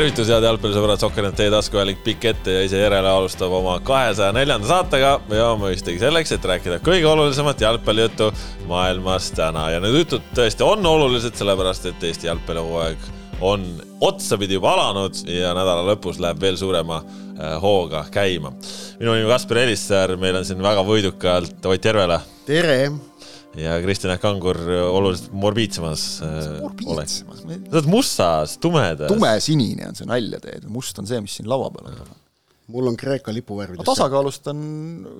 tervitus, head jalgpallisõbrad, Sokkernet teie taskuhääling pikk ette ja ise järele alustab oma kahesaja neljanda saatega ja mõistagi selleks, et rääkida kõige olulisemat jalgpallijuttu maailmas täna ja need jutud tõesti on olulised, sellepärast et Eesti jalgpallihooaeg on otsapidi juba alanud ja nädala lõpus läheb veel suurema äh, hooga käima. minu nimi Kaspar Elissaar, meil on siin väga võidukalt Ott Järvela. tere ja Kristjan Kangur oluliselt morbiidsemas äh, morbiidsemas? sa oled mustas, tumedas. tumesinine on see, nalja teed, must on see, mis siin laua peal on. mul on Kreeka lipuvärvides. tasakaalustan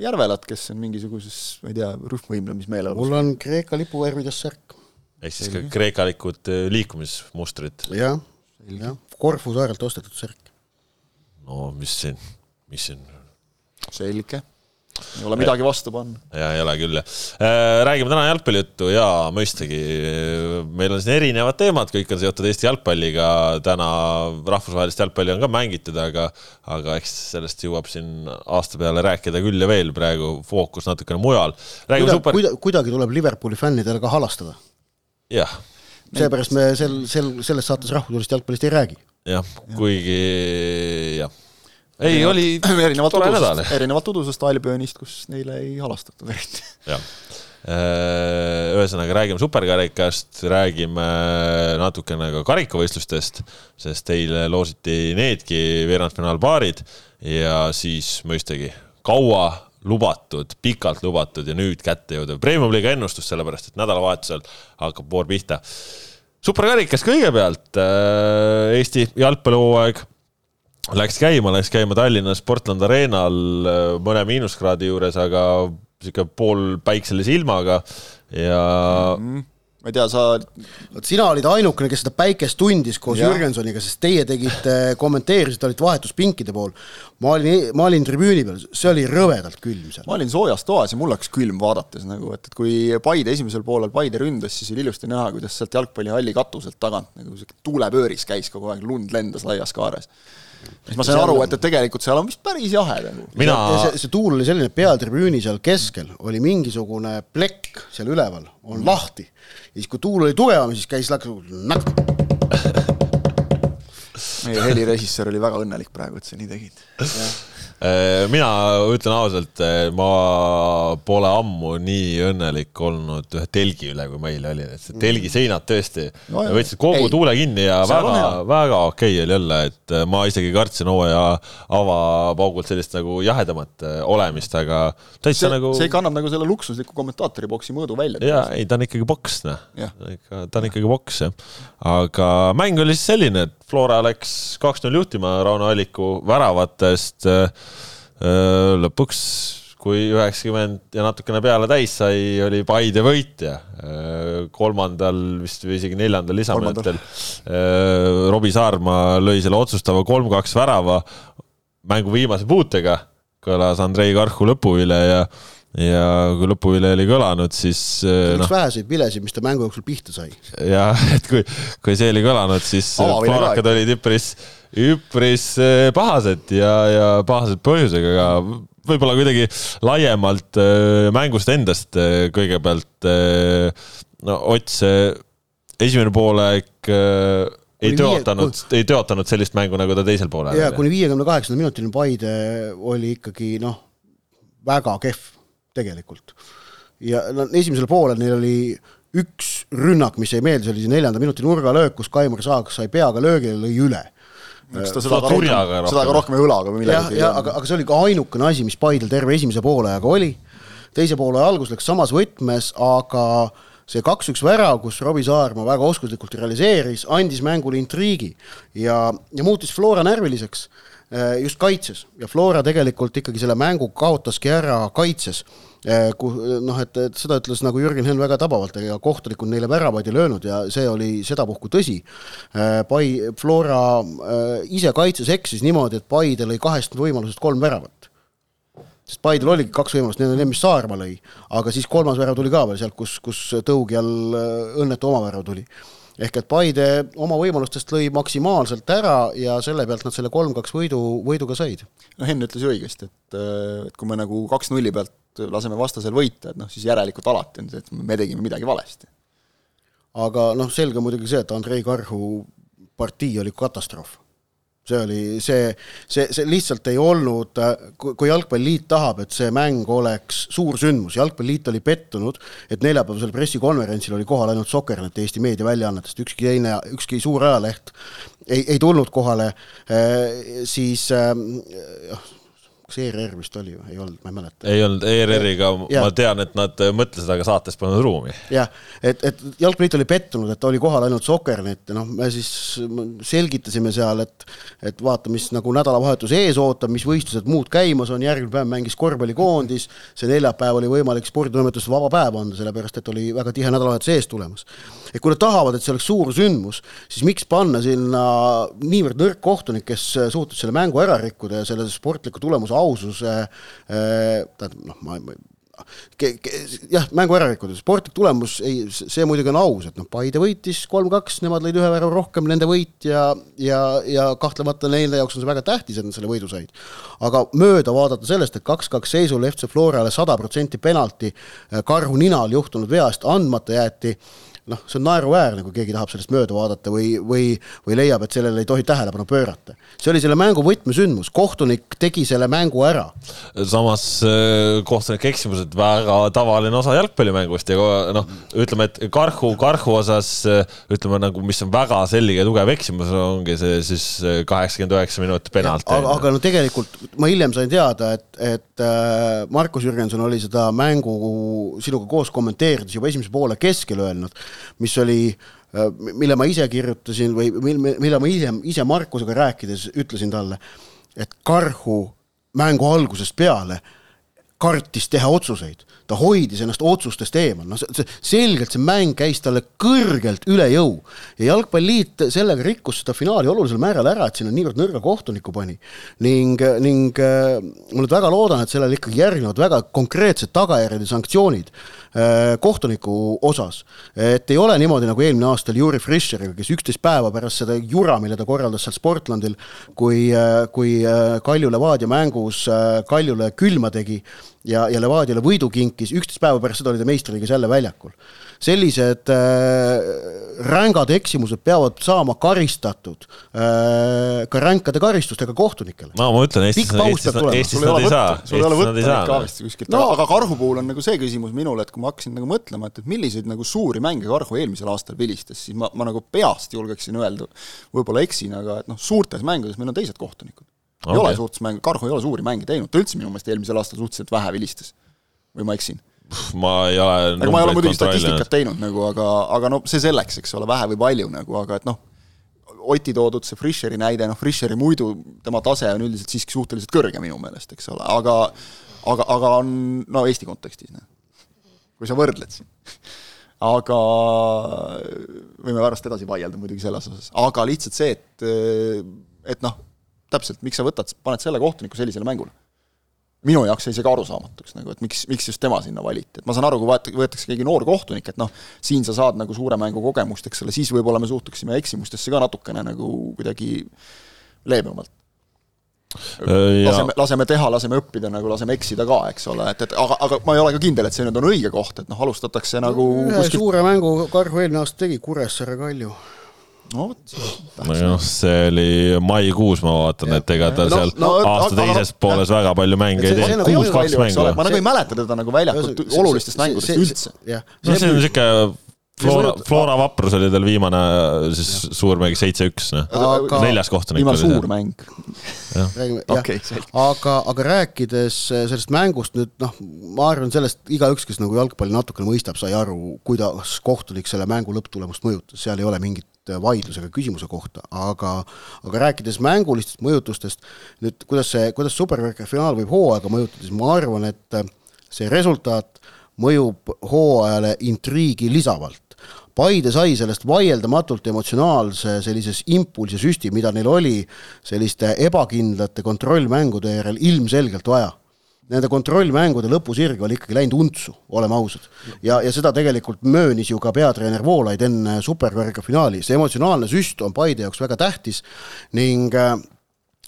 Järvelat, kes on mingisuguses, ma ei tea, rühmvõimlemismeeleolus. mul on Kreeka lipuvärvides särk. ehk siis ka kreekalikud äh, liikumismustrid. jah, jah, Korfu saarelt ostetud särk. no mis siin, mis siin selge ei ole midagi vastu panna. ja ei ole küll jah. Äh, räägime täna jalgpallijuttu ja mõistagi meil on siin erinevad teemad, kõik on seotud Eesti jalgpalliga. täna rahvusvahelist jalgpalli on ka mängitud, aga, aga eks sellest jõuab siin aasta peale rääkida küll ja veel. praegu fookus natukene mujal. Kuida, super... kuida, kuidagi tuleb Liverpooli fännidele ka halastada. jah. seepärast me sel, sel, selles saates rahvusvahelisest jalgpallist ei räägi. jah, kuigi jah ei, oli erinevalt udusest, erinevalt udusest Albionist, kus neile ei halastatud eriti. jah, äh, ühesõnaga räägime superkarikast, räägime natukene ka karikavõistlustest, sest eile loositi needki veerandfinaalpaarid ja siis mõistagi kaua lubatud, pikalt lubatud ja nüüd kätte jõudev Premium-liiga ennustus, sellepärast et nädalavahetusel hakkab voor pihta. superkarikas kõigepealt, äh, Eesti jalgpallihooaeg läks käima, läks käima Tallinnas Portland Arenal äh, mõne miinuskraadi juures, aga sihuke poolpäikselise ilmaga ja mm. -hmm ma ei tea, sa, vot sina olid ainukene, kes seda päikest tundis koos ja. Jürgensoniga, sest teie tegite, kommenteerisite, olite vahetuspinkide pool. ma olin, ma olin tribüüni peal, see oli rõvedalt külm seal. ma olin soojas toas ja mul hakkas külm vaadates nagu, et, et kui Paide esimesel poolel Paide ründas, siis oli ilusti näha, kuidas sealt jalgpallihalli katuselt tagant nagu sihuke tuulepööris käis kogu aeg, lund lendas laias kaares siis ma sain aru, et, et tegelikult seal on vist päris jahe nagu. mina. see, see tuul oli selline, peatribüüni seal keskel oli mingisugune plekk seal üleval, on lahti. ja siis, kui tuul oli tugevam, siis käis läks meie helirežissöör oli väga õnnelik praegu, et sa nii tegid mina ütlen ausalt, äh, ma pole ammu nii õnnelik olnud ühe telgi üle, kui meil oli, et see telgi seinad tõesti no, võtsid kogu ei, tuule kinni ja väga, väga okei okay oli jälle, et äh, ma isegi kartsin hooaja avapaugult sellist nagu jahedamat olemist, aga täitsa see, nagu. see kannab nagu selle luksusliku kommentaatori boksi mõõdu välja. jaa, ei ta on ikkagi boks, noh. ikka, ta on ikkagi boks, jah. aga mäng oli siis selline, et Flora läks kaks-null juhtima Rauno Alliku väravatest lõpuks, kui üheksakümmend ja natukene peale täis sai, oli Paide võitja. kolmandal vist või isegi neljandal lisaminutil Robbie Saarma lõi selle otsustava kolm-kaks värava mängu viimase puutega, kõlas Andrei Karhu lõpuüle ja ja kui lõpuüle oli kõlanud, siis üks noh, väheseid vilesid, mis ta mängu jooksul pihta sai. jah, et kui, kui see oli kõlanud, siis florakad olid üpris üpris eh, pahased ja, ja pahased põhjusega, aga võib-olla kuidagi laiemalt eh, mängust endast eh, kõigepealt. no Ots, esimene poolek ei tõotanud, ei tõotanud sellist mängu, nagu ta teisel poolel oli. ja kuni viiekümne kaheksanda minutini Paide oli ikkagi noh, väga kehv tegelikult. ja no esimesel poolel neil oli üks rünnak, mis jäi meelde, see oli see neljanda minuti nurgalöök, kus Kaimar Saag sai peaga löögi ja lõi üle eks ta seda ka rohkem, seda ka rohkem õlaga või millegi. jah, aga, aga see oli ka ainukene asi, mis Paidel terve esimese poolajaga oli. teise poole algus läks samas võtmes, aga see kaks-üks värav, kus Robbie Saarma väga oskuslikult realiseeris, andis mängule intriigi ja, ja muutis Flora närviliseks eh, just kaitses ja Flora tegelikult ikkagi selle mängu kaotaski ära kaitses Eh, kuhu noh, et, et seda ütles nagu Jürgen Henn väga tabavalt, ega kohtunikud neile väravaid ei löönud ja see oli sedapuhku tõsi. Eh, Pai-, Flora eh, ise kaitses eksis niimoodi, et Paide lõi kahest võimalusest kolm väravat. sest Paidel oligi kaks võimalust, need on need, mis Saarma lõi, aga siis kolmas värav tuli ka veel sealt, kus, kus Tõugi all õnnetu oma värav tuli ehk et Paide oma võimalustest lõi maksimaalselt ära ja selle pealt nad selle kolm-kaks võidu, võidu ka said. no Henn ütles ju õigesti, et, et kui me nagu kaks-nulli pealt laseme vastasel võita, et noh, siis järelikult alati on see, et me tegime midagi valesti. aga noh, selge muidugi see, et Andrei Karhu partii oli katastroof. See oli see, see, see lihtsalt ei olnud, kui Jalgpalliliit tahab, et see mäng oleks suur sündmus, Jalgpalliliit oli pettunud, et neljapäevasel pressikonverentsil oli kohal ainult Sokernet Eesti meediaväljaannetest, ükski teine, ükski suur ajaleht ei, ei tulnud kohale, siis kas ERR vist oli või, ei olnud, ma ei mäleta. ei olnud, ERR-iga ma tean, et nad mõtlesid, aga saates polnud ruumi. jah, et, et Jalgpalliliit oli pettunud, et oli kohal ainult Sokernet ja noh, me siis selgitasime seal, et et vaata, mis nagu nädalavahetus ees ootab, mis võistlused muud käimas on, järgmine päev mängis korvpallikoondis, see neljapäev oli võimalik sporditoimetuses vaba päev anda, sellepärast et oli väga tihe nädalavahetus ees tulemas. et kui nad tahavad, et see oleks suur sündmus, siis miks panna sinna niivõrd nõrk kohtunik, kes suutis selle mängu ära rikkuda ja selle sportliku tulemuse aususe äh, tähendab noh, ma, ma jah, mängu ära rikkuda, sportlik tulemus ei, see muidugi on aus, et noh, Paide võitis kolm-kaks, nemad lõid ühe värava rohkem, nende võit ja, ja, ja kahtlemata neile jaoks on see väga tähtis, et nad selle võidu said. aga mööda vaadata sellest, et kaks-kaks seisul FC Florale sada protsenti penalti äh, karhu ninal juhtunud veast andmata jäeti noh, see on naeruväärne, kui keegi tahab sellest mööda vaadata või, või, või leiab, et sellele ei tohi tähelepanu pöörata. see oli selle mängu võtmesündmus, kohtunik tegi selle mängu ära. samas äh, kohtunike eksimused väga tavaline osa jalgpallimängust ja noh, ütleme, et Karhu, Karhu osas äh, ütleme nagu, mis on väga selge ja tugev eksimus, ongi see siis äh, kaheksakümmend üheksa minutit penalti. aga, aga no tegelikult ma hiljem sain teada, et, et Markus Jürgenson oli seda mängu sinuga koos kommenteerides juba esimese poole keskel öelnud, mis oli äh, mille ma ise kirjutasin või mille ma ise, ise Markusega rääkides ütlesin talle, et Karhu mängu algusest peale kartis teha otsuseid, ta hoidis ennast otsustest eemal, noh, see selgelt see mäng käis talle kõrgelt üle jõu. Ja Jalgpalliliit sellega rikkus seda finaali olulisel määral ära, et sinna niivõrd nõrga kohtuniku pani. ning, ning äh, ma nüüd väga loodan, et sellele ikkagi järgnevad väga konkreetsed tagajärjed ja sanktsioonid kohtuniku osas. et ei ole niimoodi, nagu eelmine aasta oli Juri Fischeriga, kes üksteist päeva pärast seda jura, mille ta korraldas seal Sportlandil, kui, äh, kui äh, Kalju Levadia mängus Kaljule külma tegi ja, ja Levadiale võidu kinkis, üksteist päeva pärast seda oli ta meistriliigas jälle väljakul sellised äh, rängad eksimused peavad saama karistatud äh, ka ränkade karistustega kohtunikele. no ma ütlen, Eestis, Eestis, Eestis nad ei saa. sul ei ole võtta neid kaariste kuskilt no., aga Karhu puhul on nagu see küsimus minul, et kui ma hakkasin nagu mõtlema, et, et milliseid nagu suuri mänge Karhu eelmisel aastal vilistas, siis ma, ma nagu peast julgeksin öelda, võib-olla eksin, aga et noh, suurtes mängudes meil on teised kohtunikud okay.. ei ole suhteliselt mänge, Karhu ei ole suuri mänge teinud, ta üldse minu meelest eelmisel aastal suhteliselt vähe vilistas. või ma eksin? ma ei ole aga ma ei ole muidugi statistikat teinud nagu, aga, aga no see selleks, eks ole, vähe või palju nagu, aga et noh, Oti toodud see Fischeri näide, noh Fischeri muidu, tema tase on üldiselt siiski suhteliselt kõrge minu meelest, eks ole, aga aga, aga on no Eesti kontekstis, noh. kui sa võrdled siin. aga võime pärast edasi vaielda muidugi selles osas, aga lihtsalt see, et et noh, täpselt, miks sa võtad, paned selle kohtuniku sellisele mängule. Minu jaoks jäi see ka arusaamatuks nagu, et miks, miks just tema sinna valiti, et ma saan aru, kui võetakse keegi noor kohtunik, et noh, siin sa saad nagu suure mängu kogemust, eks ole, siis võib-olla me suhtuksime eksimustesse ka natukene nagu kuidagi leebemalt. Äh, laseme, laseme teha, laseme õppida, nagu laseme eksida ka, eks ole, et, et aga, aga ma ei ole ka kindel, et see nüüd on õige koht, et noh, alustatakse nagu ühe kuskil... suure mängu Karhu eelmine aasta tegi, Kuressaare Kalju no vot. noh, see oli maikuus, ma vaatan, et ega ta no, seal no, aasta teises no, pooles väga palju mänge ei teinud, kuus-kaks mängu. ma nagu ei mäleta teda nagu väljakult olulistest mängudest üldse. no see on niisugune Flora, Flora vaprus oli tal viimane siis ja. suur mäng seitse-üks, noh. neljas kohtunik. viimane suur mäng. Okay, aga, aga rääkides sellest mängust nüüd noh, ma arvan sellest igaüks, kes nagu jalgpalli natukene mõistab, sai aru, kuidas kohtunik selle mängu lõpptulemust mõjutas, seal ei ole mingit vaidlusega küsimuse kohta, aga aga rääkides mängulistest mõjutustest, nüüd kuidas see, kuidas superkarika finaal võib hooaega mõjutada, siis ma arvan, et see resultaat mõjub hooajale intriigi lisavalt. Paide sai sellest vaieldamatult emotsionaalse sellises impulsisüsti, mida neil oli selliste ebakindlate kontrollmängude järel ilmselgelt vaja nende kontrollmängude lõpusirg oli ikkagi läinud untsu, oleme ausad. ja, ja seda tegelikult möönis ju ka peatreener Voolaid enne superkarika finaali, see emotsionaalne süst on Paide jaoks väga tähtis ning äh,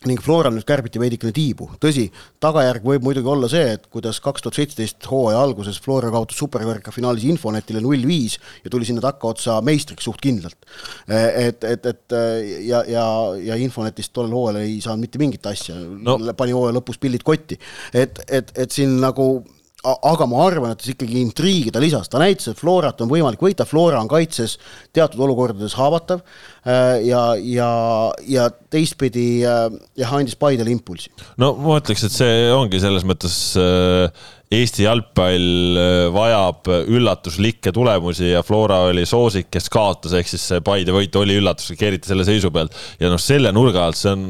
ning Floral nüüd kärbiti veidikene tiibu, tõsi, tagajärg võib muidugi olla see, et kuidas kaks tuhat seitseteist hooaja alguses Flora kaotas superkarika finaalis Infonetile null viis ja tuli sinna takkaotsa meistriks suht kindlalt. et, et, et ja, ja, ja Infonetist tollel hooajal ei saanud mitte mingit asja no., pani hooaja lõpus pillid kotti. et, et, et siin nagu aga ma arvan, et ikkagi intriigi ta lisas, ta näitas, et Florat on võimalik võita, Flora on kaitses teatud olukordades haavatav ja, ja, ja teistpidi äh, jah, andis Paidele impulsi. no ma ütleks, et see ongi selles mõttes äh, Eesti jalgpall äh, vajab üllatuslikke tulemusi ja Flora oli soosik, kes kaotas, ehk siis see Paide võit oli üllatuslik, eriti selle seisu pealt. ja noh, selle nurga alt see on,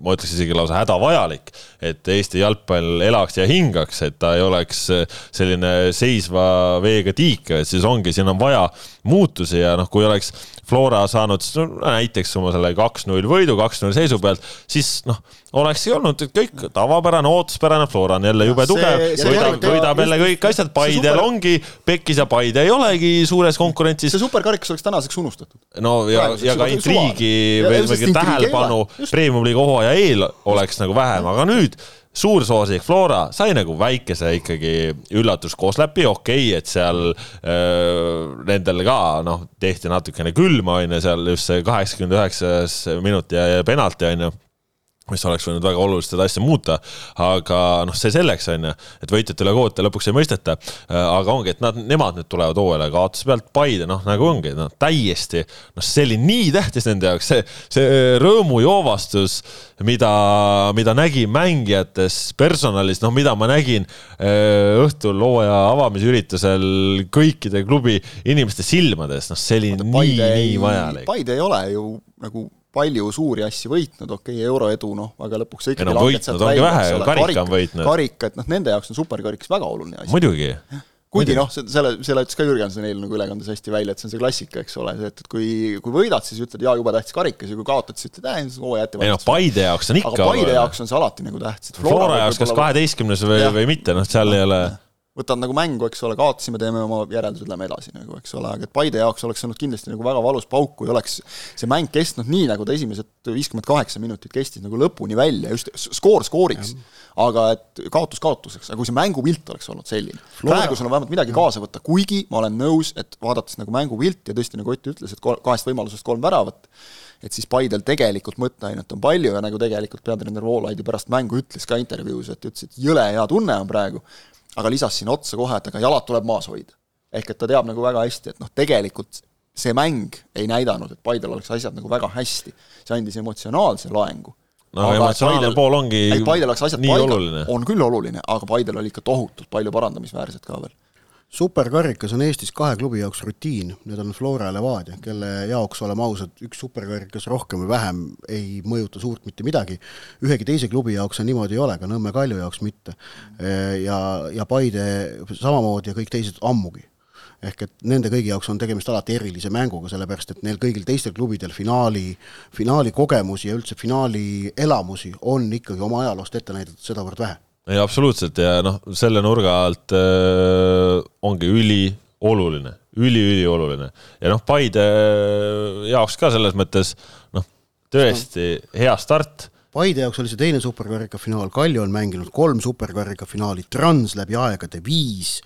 ma ütleks isegi lausa hädavajalik, et Eesti jalgpall elaks ja hingaks, et ta ei oleks äh, selline seisva veega tiik, et siis ongi, siin on vaja muutusi ja noh, kui oleks Flora saanud näiteks oma selle kaks-null võidu, kaks-null seisu pealt, siis noh, olekski olnud kõik tavapärane, ootuspärane, Flora on jälle jube tugev, võidab, võidab jälle kõik asjad, Paidel ongi pekkis ja Paide ei olegi suures konkurentsis. see superkarikas oleks tänaseks unustatud. no ja, ja ka intriigi või tähelepanu premium-liiga hooaja eel oleks nagu vähem, aga nüüd suursoosik Flora sai nagu väikese ikkagi üllatuskoosläpi, okei okay,, et seal öö, nendel ka noh, tehti natukene külma, on ju, seal just see kaheksakümmend üheksas minut ja, ja penalti, on ju mis oleks võinud väga oluliselt seda asja muuta, aga noh, see selleks on ju, et võitjate üle kvoote lõpuks ei mõisteta. aga ongi, et nad, nemad nüüd tulevad hooajale kaotuse pealt Paide, noh nagu ongi, noh täiesti, noh, see oli nii tähtis nende jaoks, see, see rõõmujoovastus, mida, mida nägin mängijates, personalis, noh, mida ma nägin äh, õhtul hooaja avamisüritusel kõikide klubi inimeste silmades, noh, see oli nii, nii vajalik. Paide ei ole ju nagu palju suuri asju võitnud, okei okay,, euroedu noh, aga lõpuks sa ikkagi no, võitnud ongi vähe, karika on võitnud. karika, et noh, nende jaoks on superkarikas väga oluline asi. muidugi. kuigi noh, selle, selle ütles ka Jürgenson eile nagu ülekandes hästi välja, et see on see klassika, eks ole, et, et kui, kui võidad, siis ütled, jaa, jube tähtis karikas ja kui kaotad, siis ütled, äh, hooaja ette. ei noh, Paide jaoks on ikka. aga Paide jaoks on see alati nagu tähtis. Flora jaoks kas kaheteistkümnes või, või mitte, noh, seal ei ole võtad nagu mängu, eks ole, kaotasime, teeme oma järeldused, lähme edasi nagu, eks ole, aga et Paide jaoks oleks olnud kindlasti nagu väga valus pauk, kui oleks see mäng kestnud nii, nagu ta esimesed viiskümmend kaheksa minutit kestis nagu lõpuni välja, just skoor skooriks. aga et kaotus kaotuseks, aga kui see mängupilt oleks olnud selline. praegu sul on vähemalt midagi kaasa võtta, kuigi ma olen nõus, et vaadates nagu mängupilti ja tõesti, nagu Ott ütles, et kahest võimalusest kolm väravat, et siis Paidel tegelikult mõtteainet on palju ja nagu tegelikult peatreener Voolaid ju pärast mängu ütles ka intervjuus, et ütles, et jõle hea tunne on praegu aga lisas sinna otsa kohe, et aga jalad tuleb maas hoida. ehk et ta teab nagu väga hästi, et noh, tegelikult see mäng ei näidanud, et Paidel oleks asjad nagu väga hästi. see andis emotsionaalse loengu. no aga emotsionaalne Paidel, pool ongi Paidel oleks asjad paigal, on küll oluline, aga Paidel oli ikka tohutult palju parandamisväärset ka veel superkarikas on Eestis kahe klubi jaoks rutiin, need on Flora ja Levadia, kelle jaoks, oleme ausad, üks superkarikas rohkem või vähem ei mõjuta suurt mitte midagi. ühegi teise klubi jaoks see niimoodi ei ole, ka Nõmme Kalju jaoks mitte. ja, ja Paide samamoodi ja kõik teised ammugi ehk et nende kõigi jaoks on tegemist alati erilise mänguga, sellepärast et neil kõigil teistel klubidel finaali, finaali kogemusi ja üldse finaali elamusi on ikkagi oma ajaloost ette näidatud sedavõrd vähe ei, absoluutselt. Ja noh, selle nurga alt äh, ongi ülioluline, üliülioluline. Ja noh, Paide äh, jaoks ka selles mõttes noh, tõesti hea start. Paide jaoks oli see teine superkarika finaal, Kalju on mänginud kolm superkarika finaali, Trans läbi aegade viis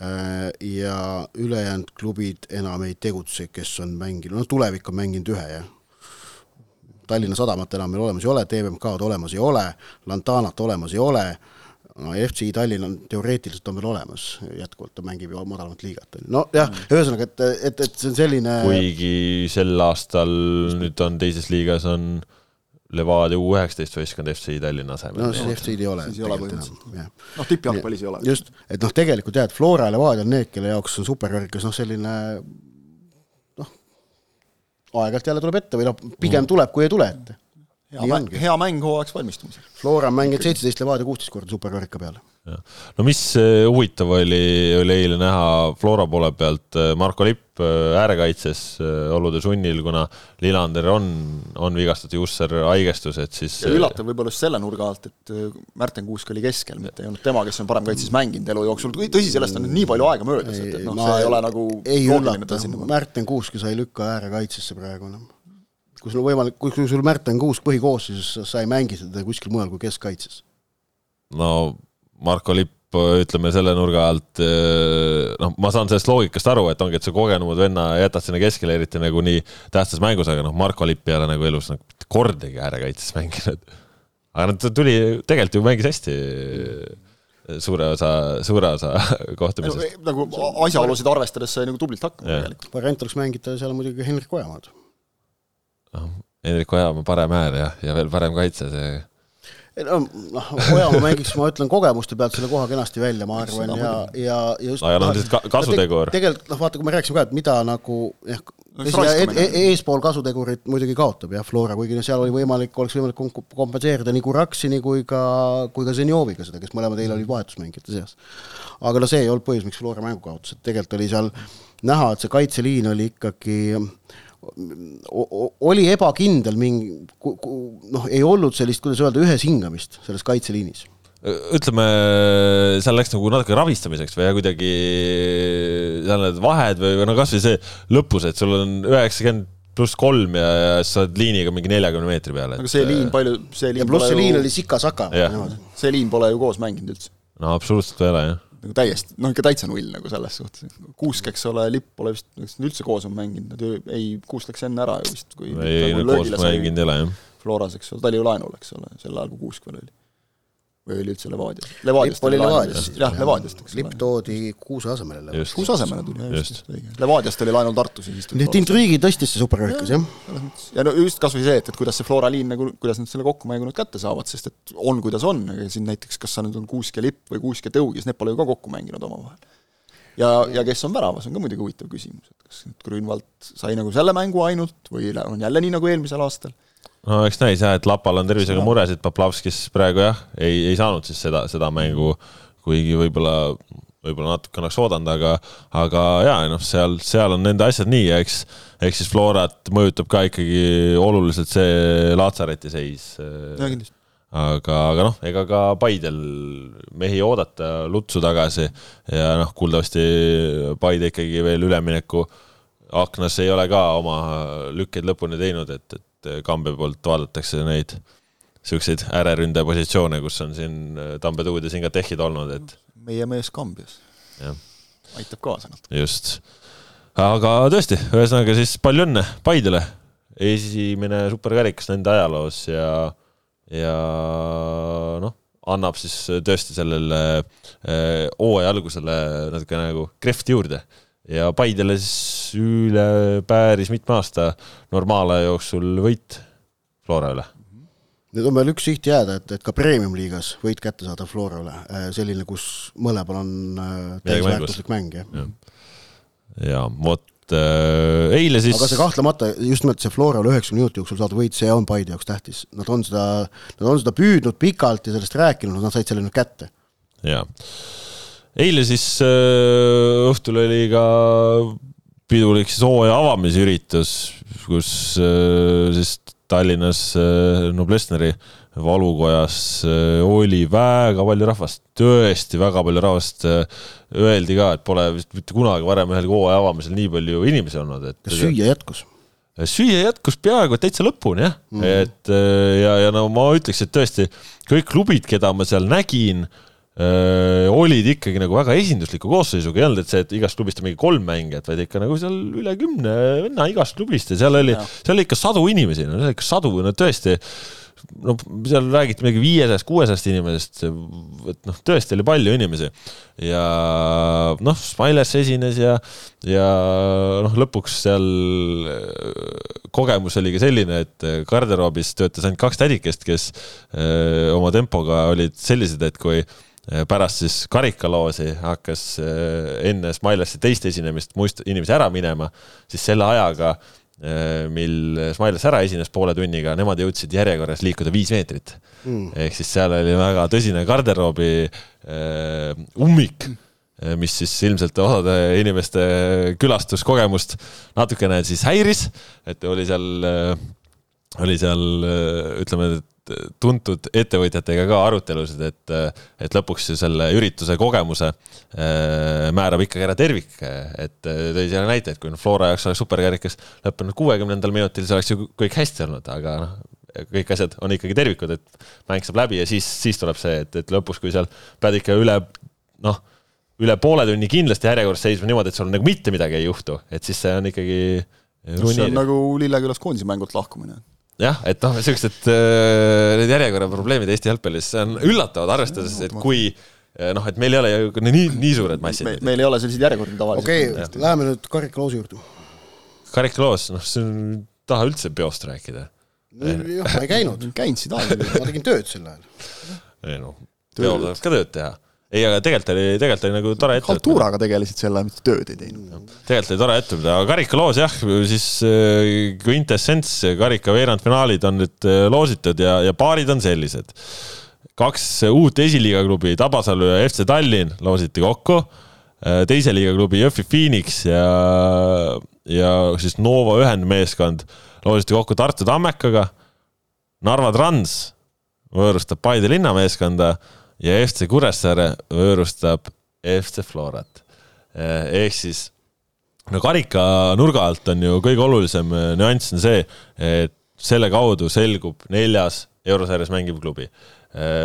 äh, ja ülejäänud klubid enam ei tegutse, kes on mänginud, no Tulevik on mänginud ühe, jah. Tallinna Sadamat enam meil olemas ei ole, TVMK-d olemas ei ole, Lantanat olemas ei ole no FC Tallinn on teoreetiliselt on veel olemas, jätkuvalt ta mängib ju madalamat liigat, on ju, nojah mm., ühesõnaga, et, et, et see on selline kuigi sel aastal nüüd on teises liigas on Levadia U üheksateist võistkond FC Tallinna asemel. no siis FC-d ei ole. siis ei ole põhimõtteliselt. noh, tippjalgpallis ei ole. just, et noh, tegelikult jah, et Flora ja Levadia on need, kelle jaoks on superkarikas noh, selline noh, aeg-ajalt jälle tuleb ette või noh, pigem mm. tuleb, kui ei tule ette hea mäng, hea mäng hooajaks valmistumisel. Flora on mänginud seitseteist Levadia kuusteist korda superkarika peale. no mis äh, huvitav oli, oli eile näha Flora poole pealt, äh, Marko Lipp äh, äärekaitses olude sunnil, kuna Lillander on, on vigastatud, Jusser haigestus, et siis ja üllatav võib-olla just selle nurga alt, et Märten Kuusk oli keskel, mitte ei olnud tema, kes on parem kaitses mänginud elu jooksul, tõsi, sellest on nüüd nii palju aega möödas, et, et noh, see ei ole nagu ei üllata, Märten Kuusk sai lükka äärekaitsesse praegu, noh kui sul on võimalik, kui sul Märten Kuusk põhikoosseisus, sa ei mängi seda kuskil mujal kui keskkaitses. no Marko Lipp, ütleme selle nurga alt, noh, ma saan sellest loogikast aru, et ongi, et sa kogenumad venna jätad sinna keskele, eriti nagu nii tähtsas mängus, aga noh, Marko Lipp ei ole nagu elus nagu kordagi äärekaitses mänginud. aga noh, ta tuli, tegelikult ju mängis hästi suure osa, suure osa kohtumisest. nagu asjaolusid arvestades sai nagu tublilt hakkama tegelikult. variant oleks mängida seal muidugi Henrik Ojamaad. Noh, Henrik Ojamaa parem äär ja, ja veel parem kaitse, see no noh, Ojamaa mängiks, ma ütlen, kogemuste pealt selle koha kenasti välja, ma arvan, ja, ja, ja just aga noh, lihtsalt kasutegur. tegelikult noh, vaata, kui me rääkisime ka, et mida nagu jah, eespool kasutegurit muidugi kaotab jah, Flora, kuigi seal oli võimalik, oleks võimalik kompenseerida nii Kuraksini kui ka, kui ka Zenjoviga seda, kes mõlemad eile olid vahetusmängijate seas. aga no see ei olnud põhjus, miks Flora mängu kaotas, et tegelikult oli seal näha, et see kaitseliin oli ikkagi oli ebakindel mingi, noh, ei olnud sellist, kuidas öelda, üheshingamist selles kaitseliinis ütleme, seal läks nagu natuke ravistamiseks või kuidagi seal need vahed või no kasvõi see lõpus, et sul on üheksakümmend pluss kolm ja, ja sa oled liiniga mingi neljakümne meetri peal. aga see liin palju, see liin ja pluss see liin ju... oli sika-saka. see liin pole ju koos mänginud üldse. no absoluutselt ei ole, jah nagu täiesti, noh ikka täitsa null nagu selles suhtes. Kuusk, eks ole, Lipp pole vist, kas nad üldse koos on mänginud, nad ju, ei, Kuusk läks enne ära ju vist, kui ei, nad koos mänginud ei ole, jah. Floras, eks ole, ta oli ju laenul, eks ole, sel ajal, kui Kuusk veel oli või oli üldse Levadias? Levadiast oli Levadias. jah, Levadiast, eks ole. Lipp toodi Kuuse asemele. Kuuse asemele tuli, just, just, õige. Levadiast oli laenul Tartus ja siis tuli nii et intriigi tõstis see superkarikas, jah? ja no just kas või see, et, et kuidas see Flora liin nagu, kuidas nad selle kokkumängu nüüd kätte saavad, sest et on, kuidas on, aga siin näiteks kas sa nüüd on Kuusk ja Lipp või Kuusk ja Tõugis, need pole ju ka kokku mänginud omavahel. ja, ja kes on väravas, on ka muidugi huvitav küsimus, et kas nüüd Grünwald sai nagu selle mängu ainult või on jälle nii nagu eelmisel aastal no eks näis jah, et Lapal on tervisega muresid, Poplavskis praegu jah, ei, ei saanud siis seda, seda mängu, kuigi võib-olla, võib-olla natuke oleks oodanud, aga, aga ja noh, seal, seal on nende asjad nii ja eks, eks siis Florat mõjutab ka ikkagi oluliselt see Laatsareti seis. aga, aga noh, ega ka Paidel mehi oodata, Lutsu tagasi ja noh, kuuldavasti Paide ikkagi veel ülemineku aknas ei ole ka oma lükkeid lõpuni teinud, et, et et Kambe poolt vaadatakse neid siukseid ääreründaja positsioone, kus on siin äh, Tambetuud ja Singatehhid olnud, et. meie mees Kambjas. aitab kaasa natuke. just. aga tõesti, ühesõnaga siis palju õnne Paidele. esimene superkarikas nende ajaloos ja, ja noh, annab siis tõesti sellele äh, hooaja algusele natuke nagu krehvti juurde ja Paidele siis üle päris mitme aasta normaalaja jooksul võit Flora üle. nüüd on veel üks siht jääda, et, et ka premium-liigas võit kätte saada Flora üle, äh, selline, kus mõlemal on äh, täisväärtuslik mäng, jah ja. ja vot äh, eile siis aga see kahtlemata, just nimelt see Flora üle üheksakümne minuti jooksul saada võit, see on Paide jaoks tähtis. Nad on seda, nad on seda püüdnud pikalt ja sellest rääkinud, nad said selle nüüd kätte. jaa eile siis äh, õhtul oli ka pidulik siis hooaja avamisüritus, kus äh, siis Tallinnas äh, Noblessneri valukojas oli väga palju rahvast, tõesti väga palju rahvast. Öeldi ka, et pole vist mitte kunagi varem ühelgi hooaja avamisel nii palju inimesi olnud, et. kas süüa jätkus? süüa jätkus peaaegu täitsa lõpuni jah mm, -hmm. et ja, ja no ma ütleks, et tõesti kõik klubid, keda ma seal nägin Öö, olid ikkagi nagu väga esindusliku koosseisuga, ei olnud, et see, et igast klubist on mingi kolm mängijat, vaid ikka nagu seal üle kümne venna igast klubist ja seal oli, seal oli ikka sadu inimesi, no seal ikka sadu, no tõesti, no seal räägiti midagi viiesajast, kuuesajast inimesest, et noh, tõesti oli palju inimesi. ja noh, Smiles esines ja, ja noh, lõpuks seal kogemus oli ka selline, et garderoobis töötas ainult kaks tädikest, kes öö, oma tempoga olid sellised, et kui pärast siis karikaloosi hakkas äh, enne Smilesi teist esinemist muist inimesi ära minema, siis selle ajaga, äh, mil Smiles ära esines poole tunniga, nemad jõudsid järjekorras liikuda viis meetrit. Mm.. ehk siis seal oli väga tõsine garderoobi ummik mis siis ilmselt osade inimeste külastuskogemust natukene siis häiris, et oli seal, oli seal ütleme, tuntud ettevõtjatega ka arutelusid, et, et lõpuks ju selle ürituse kogemuse äh, määrab ikkagi ära tervik, et tõi selle näite, et kui noh, Flora jaoks oleks superkarikas lõppenud kuuekümnendal minutil, siis oleks ju kõik hästi olnud, aga noh, kõik asjad on ikkagi tervikud, et mäng saab läbi ja siis, siis tuleb see, et, et lõpus, kui seal pead ikka üle noh, üle poole tunni kindlasti järjekorras seisma niimoodi, et sul nagu mitte midagi ei juhtu, et siis see on ikkagi see on nagu Lillekülas koondise mängult lahkumine jah, et noh, siuksed äh, need järjekorra probleemid Eesti jalgpallis, see on üllatavad, arvestades, et kui äh, noh, et meil ei ole ju nii, nii suured massid me,. meil ei ole selliseid järjekordi tavaliselt. okei okay,, läheme nüüd karikaloosi juurde. karikaloos, noh, see on, taha üldse peost rääkida. jah, ma ei käinud. käinud siin aeg-ajalt. ma tegin tööd sel ajal. ei noh, peol tuleb ka tööd teha ei, aga tegelikult oli, tegelikult oli nagu tore ettevõtmine. haltuuraga tegelesid selle, mitte tööd ei teinud. tegelikult oli tore ettevõtmine, aga karikaloos jah, siis äh, Quintessence karika veerandfinaalid on nüüd äh, loositud ja, ja paarid on sellised. kaks uut esiliiga klubi, Tabasalu ja FC Tallinn loositi kokku. Äh, teise liiga klubi Jõhvi Phoenix ja, ja siis Nova ühendmeeskond loositi kokku Tartu Tammekaga. Narva Trans võõrustab Paide linnameeskonda ja FC Kuressaare võõrustab FC Florat. ehk siis no karika nurga alt on ju kõige olulisem nüanss on see, et selle kaudu selgub neljas eurosarjas mängiv klubi.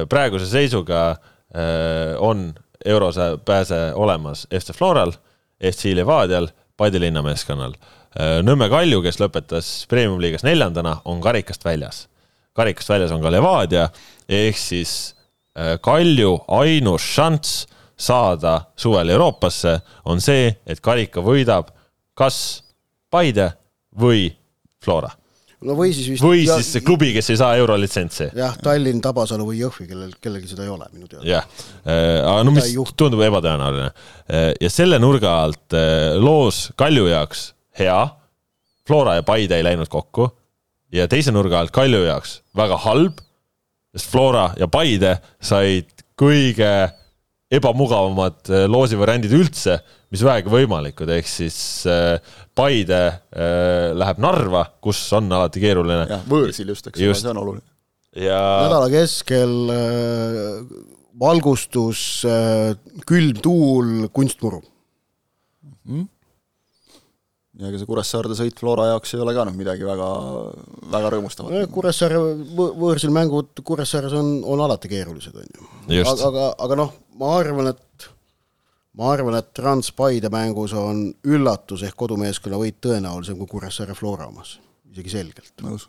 praeguse seisuga eh, on eurose pääse olemas FC Floral, FC Levadial, Paide linnameeskonnal. Eh, Nõmme Kalju, kes lõpetas premium-liigas neljandana, on karikast väljas. karikast väljas on ka Levadia, ehk siis Kalju ainus šanss saada suvel Euroopasse on see, et karika võidab kas Paide või Flora. no või siis vist või siis see klubi, kes ei saa eurolitsentsi. jah, Tallinn, Tabasalu või Jõhvi, kellel, kellelgi seda ei ole minu teada. jah, äh, aga no mis tundub ebatõenäoline. Äh, ja selle nurga alt loos Kalju jaoks hea, Flora ja Paide ei läinud kokku ja teise nurga alt Kalju jaoks väga halb sest Flora ja Paide said kõige ebamugavamad äh, loosivariandid üldse, mis vähegi võimalikud, ehk siis äh, Paide äh, läheb Narva, kus on alati keeruline. jah, võõrsil just, eks ole, see on oluline. ja nädala keskel äh, valgustus külm tuul, kunstmuru mm ja ega see Kuressaarde sõit Flora jaoks ei ole ka noh, midagi väga, väga rõõmustavat. Kuressaare võõrsil mängud Kuressaares on, on alati keerulised, on ju. aga, aga, aga noh, ma arvan, et ma arvan, et Trans-Paide mängus on üllatus ehk kodumeeskonna võit tõenäolisem kui Kuressaare Flora omas, isegi selgelt. nõus.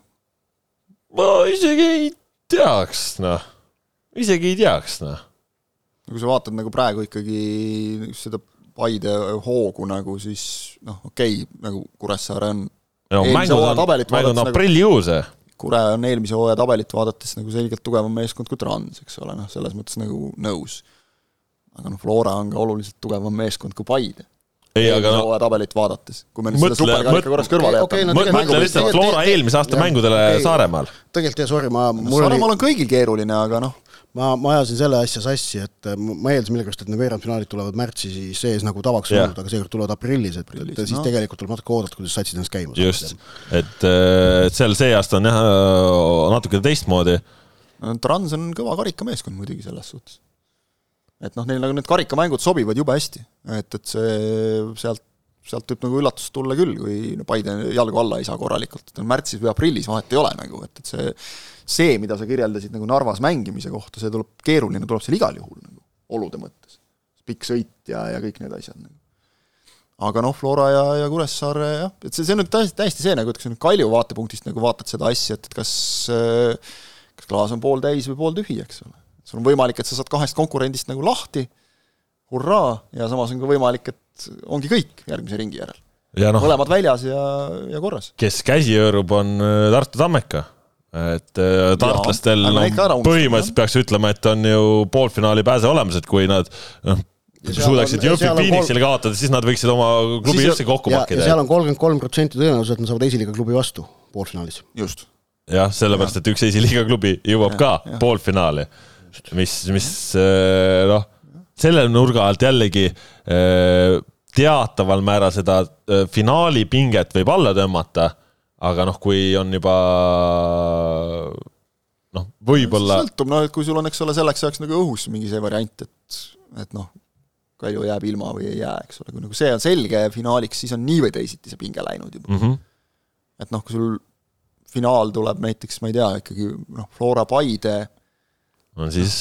ma isegi ei teaks, noh, isegi ei teaks, noh. no kui sa vaatad nagu praegu ikkagi seda Paide hoogu nagu siis noh, okei okay,, nagu Kuressaare on mängud on, mängud on aprillikuus nagu,. Kure on eelmise hooaja tabelit vaadates nagu selgelt tugevam meeskond kui Trans, eks ole, noh, selles mõttes nagu nõus. aga noh, Flora on ka oluliselt tugevam meeskond kui Paide ei, aga no tabelit vaadates, kui me nüüd mõtle, selle superkarika korraks kõrvale jätame okay, no,. mõtle lihtsalt Flora eelmise aasta jah, mängudele okay. Saaremaal. tegelikult jah, sorry, ma no, Saaremaal oli... on kõigil keeruline, aga noh, ma, ma ajasin selle asja sassi, et äh, ma eeldasin millegipärast, et need veerandfinaalid tulevad märtsi sees nagu tavaks olnud, aga seekord tulevad aprillis, et, et siis no. tegelikult tuleb natuke oodata, kuidas satsid ennast käima saavad. just, et, äh, et seal see aasta on jah natuke teistmoodi. Trans on kõva karikameeskond muidugi selles suhtes. et noh, neil nagu need karikamängud sobivad jube hästi, et, et see sealt sealt võib nagu üllatust tulla küll, kui no Paide jalgu alla ei saa korralikult, et märtsis või aprillis vahet ei ole nagu, et, et see see, mida sa kirjeldasid nagu Narvas mängimise kohta, see tuleb, keeruline tuleb seal igal juhul nagu olude mõttes. pikk sõit ja, ja kõik need asjad nagu. aga noh, Flora ja, ja Kuressaare jah, et see, see on nüüd täiesti, täiesti see nagu, et kui sa nüüd Kalju vaatepunktist nagu vaatad seda asja, et, et kas kas klaas on pooltäis või pooltühi, eks ole. sul on võimalik, et sa saad kahest konkurendist nagu lahti, hurraa, ja samas on ka võimalik, et ongi kõik järgmise ringi järel. No, mõlemad väljas ja, ja korras. kes käsi hõõrub, on äh, Tartu Tammeka et äh, tartlastel no, põhimõtteliselt peaks ütlema, et on ju poolfinaali pääse olemas, et kui nad noh, suudaksid Jõhvi Phoenixile kol... kaotada, siis nad võiksid oma klubi üldse kokku pakkida. seal on kolmkümmend kolm protsenti tõenäosus, et nad saavad esiliiga klubi vastu poolfinaalis. just. jah, sellepärast, et üks esiliiga klubi jõuab ja, ka ja. poolfinaali, mis, mis äh, noh, selle nurga alt jällegi äh, teataval määral seda finaali pinget võib alla tõmmata aga noh, kui on juba noh, võib-olla. sõltub, noh, et kui sul on, eks ole, selleks ajaks nagu õhus mingi see variant, et, et noh, Kalju jääb ilma või ei jää, eks ole, kui nagu see on selge finaaliks, siis on nii või teisiti see pinge läinud juba mm. -hmm. et noh, kui sul finaal tuleb näiteks, ma ei tea, ikkagi noh, Flora Paide. no siis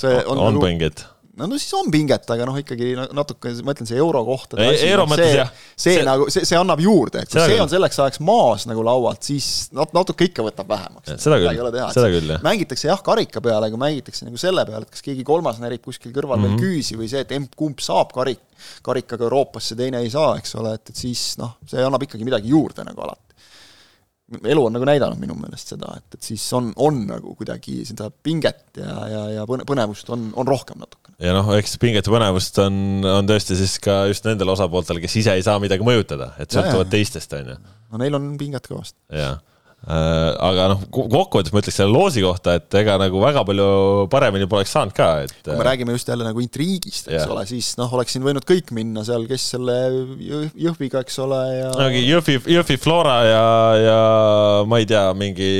see on, on nagu, pinget no, no siis on pinget, aga noh, ikkagi natuke, ma ütlen, see euro kohta. euro mõttes jah. see, nagu, see, see annab juurde, et kui see, see on selleks ajaks maas nagu laualt, siis nat-, natuke ikka võtab vähemaks. seda küll, seda küll, jah. mängitakse jah, karika peale, aga mängitakse nagu selle peale, et kas keegi kolmas närib kuskil kõrval mm -hmm. veel mhm. küüsi või see, et emb-kumb saab karik, karikaga Euroopasse, teine ei saa, eks ole, et, et siis noh, see annab ikkagi midagi juurde nagu alati elu on nagu näidanud minu meelest seda, et, et siis on, on nagu kuidagi seda pinget ja, ja, ja põnevust on, on rohkem natukene. ja noh, eks pinget ja põnevust on, on tõesti siis ka just nendel osapooltel, kes ise ei saa midagi mõjutada, et sõltuvad teistest, on ju. no neil on pinget kõvasti. jah aga noh, kokkuvõttes ma ütleks selle loosi kohta, et ega nagu väga palju paremini poleks saanud ka, et. kui me räägime just jälle nagu intriigist, eks yeah. ole, siis noh, oleks siin võinud kõik minna seal, kes selle Jõhviga, eks ole, ja. no Jõhvi, Jõhvi Flora ja, ja ma ei tea, mingi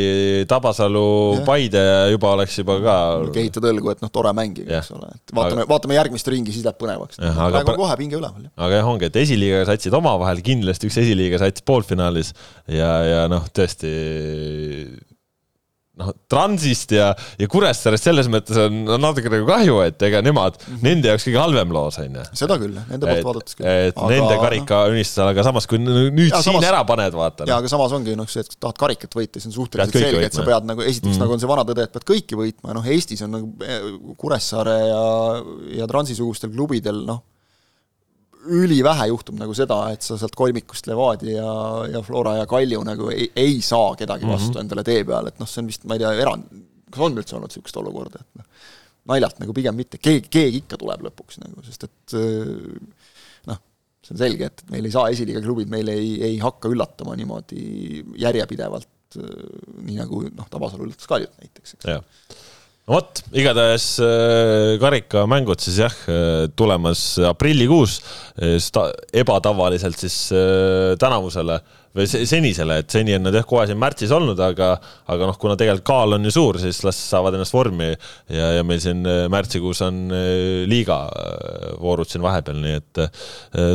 Tabasalu yeah., Paide juba oleks juba ka. kehitad õlgu, et noh, tore mängida yeah., eks ole, et vaatame aga..., vaatame järgmist ringi, siis läheb põnevaks. praegu on kohe pinge üleval. aga jah, ongi, et esiliiga satsid omavahel kindlasti üks esiliiga sats poolfinaalis ja, ja noh, tõesti noh, Transist ja, ja Kuressaarest selles mõttes on, on natuke nagu kahju, et ega nemad mm, -hmm. nende jaoks kõige halvem loos, on ju. seda küll, nende poolt vaadates küll. et aga, nende karika no. unistusel, aga samas, kui nüüd ja, siin samas, ära paned, vaata. jaa, aga samas ongi noh, see, et tahad karikat võita, siis on suhteliselt selge, et sa pead nagu, esiteks mm -hmm. nagu on see vana tõde, et pead kõiki võitma ja noh, Eestis on nagu eh, Kuressaare ja, ja Transi-sugustel klubidel noh, ülivähe juhtub nagu seda, et sa sealt kolmikust Levadia ja, ja Flora ja Kalju nagu ei, ei saa kedagi vastu mm -hmm. endale tee peale, et noh, see on vist, ma ei tea, erand, kas on üldse olnud niisugust olukorda, et noh, naljalt nagu pigem mitte, keegi, keegi ikka tuleb lõpuks nagu, sest et noh, see on selge, et meil ei saa esiliiga klubid, meil ei, ei hakka üllatama niimoodi järjepidevalt, nii nagu noh, Tabasalu üllatas Kaljut näiteks, eks vot, igatahes äh, karikamängud siis jah, äh, tulemas aprillikuus, äh, ebatavaliselt siis tänavusele või senisele, et seni on nad jah, kohe siin märtsis olnud, aga, aga noh, kuna tegelikult kaal on ju suur, siis las saavad ennast vormi ja, ja meil siin märtsikuus on liiga voorud siin vahepeal, nii et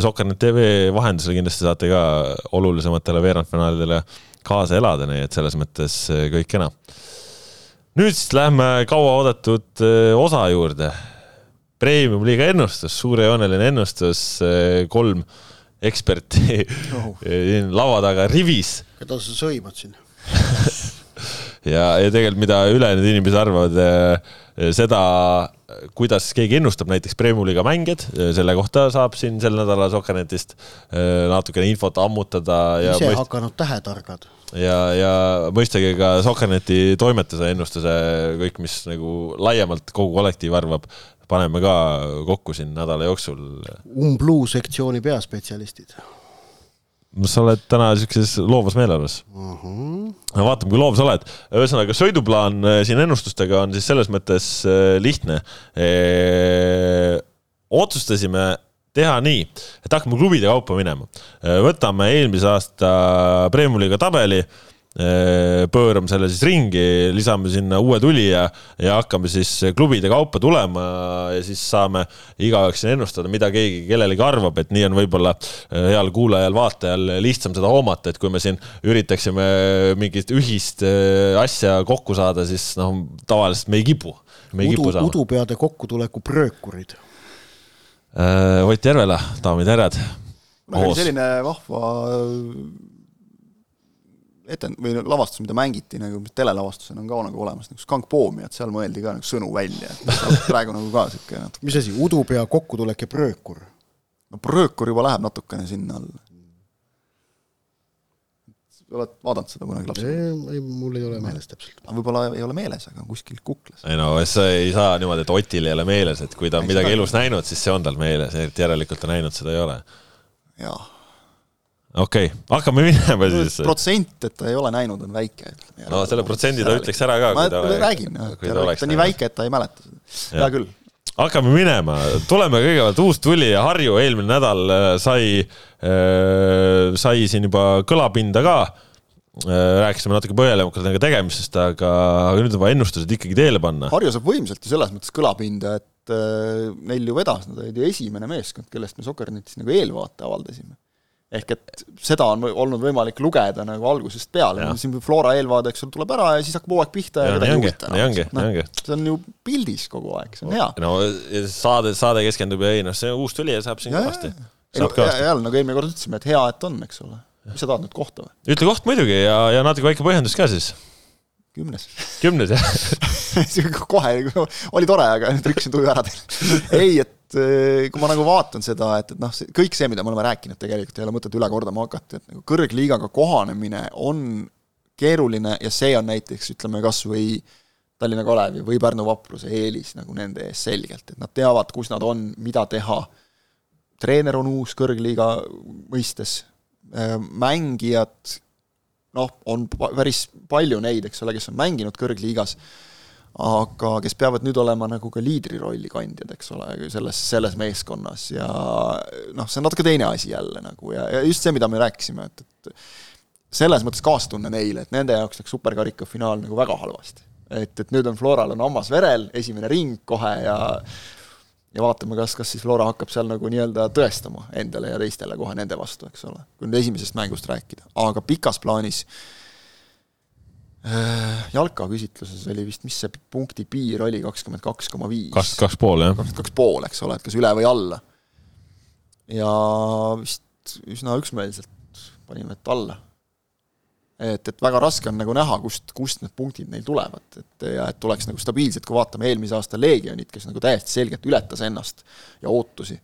Soccernet tv vahendusel kindlasti saate ka olulisematele veerandfinaalidele kaasa elada, nii et selles mõttes kõik kena nüüd siis lähme kauaoodatud äh, osa juurde. Premium-liiga ennustus, suurejooneline ennustus, äh, kolm eksperti oh. laua taga rivis. keda sa sõimad siin ja, ja tegelikult, mida ülejäänud inimesed arvavad äh, seda, kuidas keegi ennustab näiteks Premium-liiga mängijad, selle kohta saab siin sel nädalal Sokkernetist natukene infot ammutada. ise mõist... hakanud tähetargad ja, ja mõistagi ka Soccerneti toimetuse ennustuse, kõik, mis nagu laiemalt kogu kollektiiv arvab, paneme ka kokku siin nädala jooksul. Umbluu sektsiooni peaspetsialistid. no sa oled täna siukses loovas meeleolus uh. -huh. no vaatame, kui loov sa oled. ühesõnaga, sõiduplaan äh, siin ennustustega on siis selles mõttes äh, lihtne e otsustasime teha nii, et hakkame klubide kaupa minema. võtame eelmise aasta Premium-liiga tabeli, pöörame selle siis ringi, lisame sinna uue tulija ja hakkame siis klubide kaupa tulema ja siis saame igaüks ennustada, mida keegi kellelegi arvab, et nii on võib-olla heal kuulajal-vaatajal lihtsam seda hoomata, et kui me siin üritaksime mingit ühist asja kokku saada, siis noh, tavaliselt me ei kipu. udu, udupeade kokkutuleku pröökurid Äh, Ott Järvela, daamid ja härrad. selline vahva äh, etend- või lavastus, mida mängiti nagu telelavastusena on ka nagu olemas, nagu Skankpoomi, et seal mõeldi ka nagu sõnu välja, et praegu nagu ka sihuke natuke. mis asi, udupea kokkutulek ja pröökur? no pröökur juba läheb natukene sinna alla oled vaadanud seda kunagi lapsena? ei, mul ei ole meeles täpselt. võib-olla ei ole meeles, aga kuskil kuklas. ei no sa ei saa niimoodi, et Otil ei ole meeles, et kui ta on midagi elus näinud, siis see on tal meeles, et järelikult ta näinud seda ei ole. jaa. okei okay., hakkame minema siis. protsent, et ta ei ole näinud, on väike. no selle protsendi ta ütleks ära ka. ma ta, räägin, ta on nii väike, et ta ei mäleta seda. hea küll hakkame minema, tuleme kõigepealt uus tuli ja Harju eelmine nädal äh, sai, äh, sai siin juba kõlapinda ka. Rääkisime natuke põhjalikumalt nendega tegemisest, aga, aga nüüd on vaja ennustused ikkagi teele panna. Harju saab võimsalt ju selles mõttes kõlapinda, et äh, neil ju vedas, nad olid ju esimene meeskond, kellest me Soker-netis nagu eelvaate avaldasime ehk et seda on olnud võimalik lugeda nagu algusest peale, siin Flora eelvaade, eks ole, tuleb ära ja siis hakkab hooaeg pihta ja, ja kedagi ei huvita enam. No, see on ju pildis kogu aeg, see on hea. no saade, saade keskendub ja ei noh, see uus tulija saab siin kõvasti. jälle, nagu eelmine kord ütlesime, et hea, et on, eks ole. mis sa tahad nüüd kohta või? ütle koht muidugi ja, ja natuke väike põhjendus ka siis. kümnes. kümnes, jah kohe, oli tore, aga trükkisin tuju ära teile. ei, et Eh, kui ma nagu vaatan seda, et, et noh, kõik see, mida me oleme rääkinud, tegelikult ei ole mõtet üle kordama hakata, et nagu kõrgliigaga kohanemine on keeruline ja see on näiteks, ütleme kas või Tallinna Kalevi või Pärnu Vapruse eelis nagu nende ees selgelt, et nad teavad, kus nad on, mida teha, treener on uus kõrgliiga mõistes, eh, mängijad noh, on päris palju neid, eks ole, kes on mänginud kõrgliigas aga kes peavad nüüd olema nagu ka liidri rolli kandjad, eks ole, selles, selles meeskonnas ja noh, see on natuke teine asi jälle nagu ja, ja just see, mida me rääkisime, et, et selles mõttes kaastunne neile, et nende jaoks läks superkarika finaal nagu väga halvasti. et, et nüüd on Floral on hammas verel, esimene ring kohe ja ja vaatame, kas, kas siis Flora hakkab seal nagu nii-öelda tõestama endale ja teistele kohe nende vastu, eks ole, kui nüüd esimesest mängust rääkida, aga pikas plaanis äh, Äh, jalka küsitluses oli vist, mis see punkti piir oli, kakskümmend kaks koma viis? kaks, kaks pool, jah. kakskümmend kaks pool, eks ole, et kas üle või alla. ja vist üsna üksmeelselt panime, et alla. et, et väga raske on nagu näha, kust, kust need punktid neil tulevad, et ja et tuleks nagu stabiilselt, kui vaatame eelmise aasta Legionit, kes nagu täiesti selgelt ületas ennast ja ootusi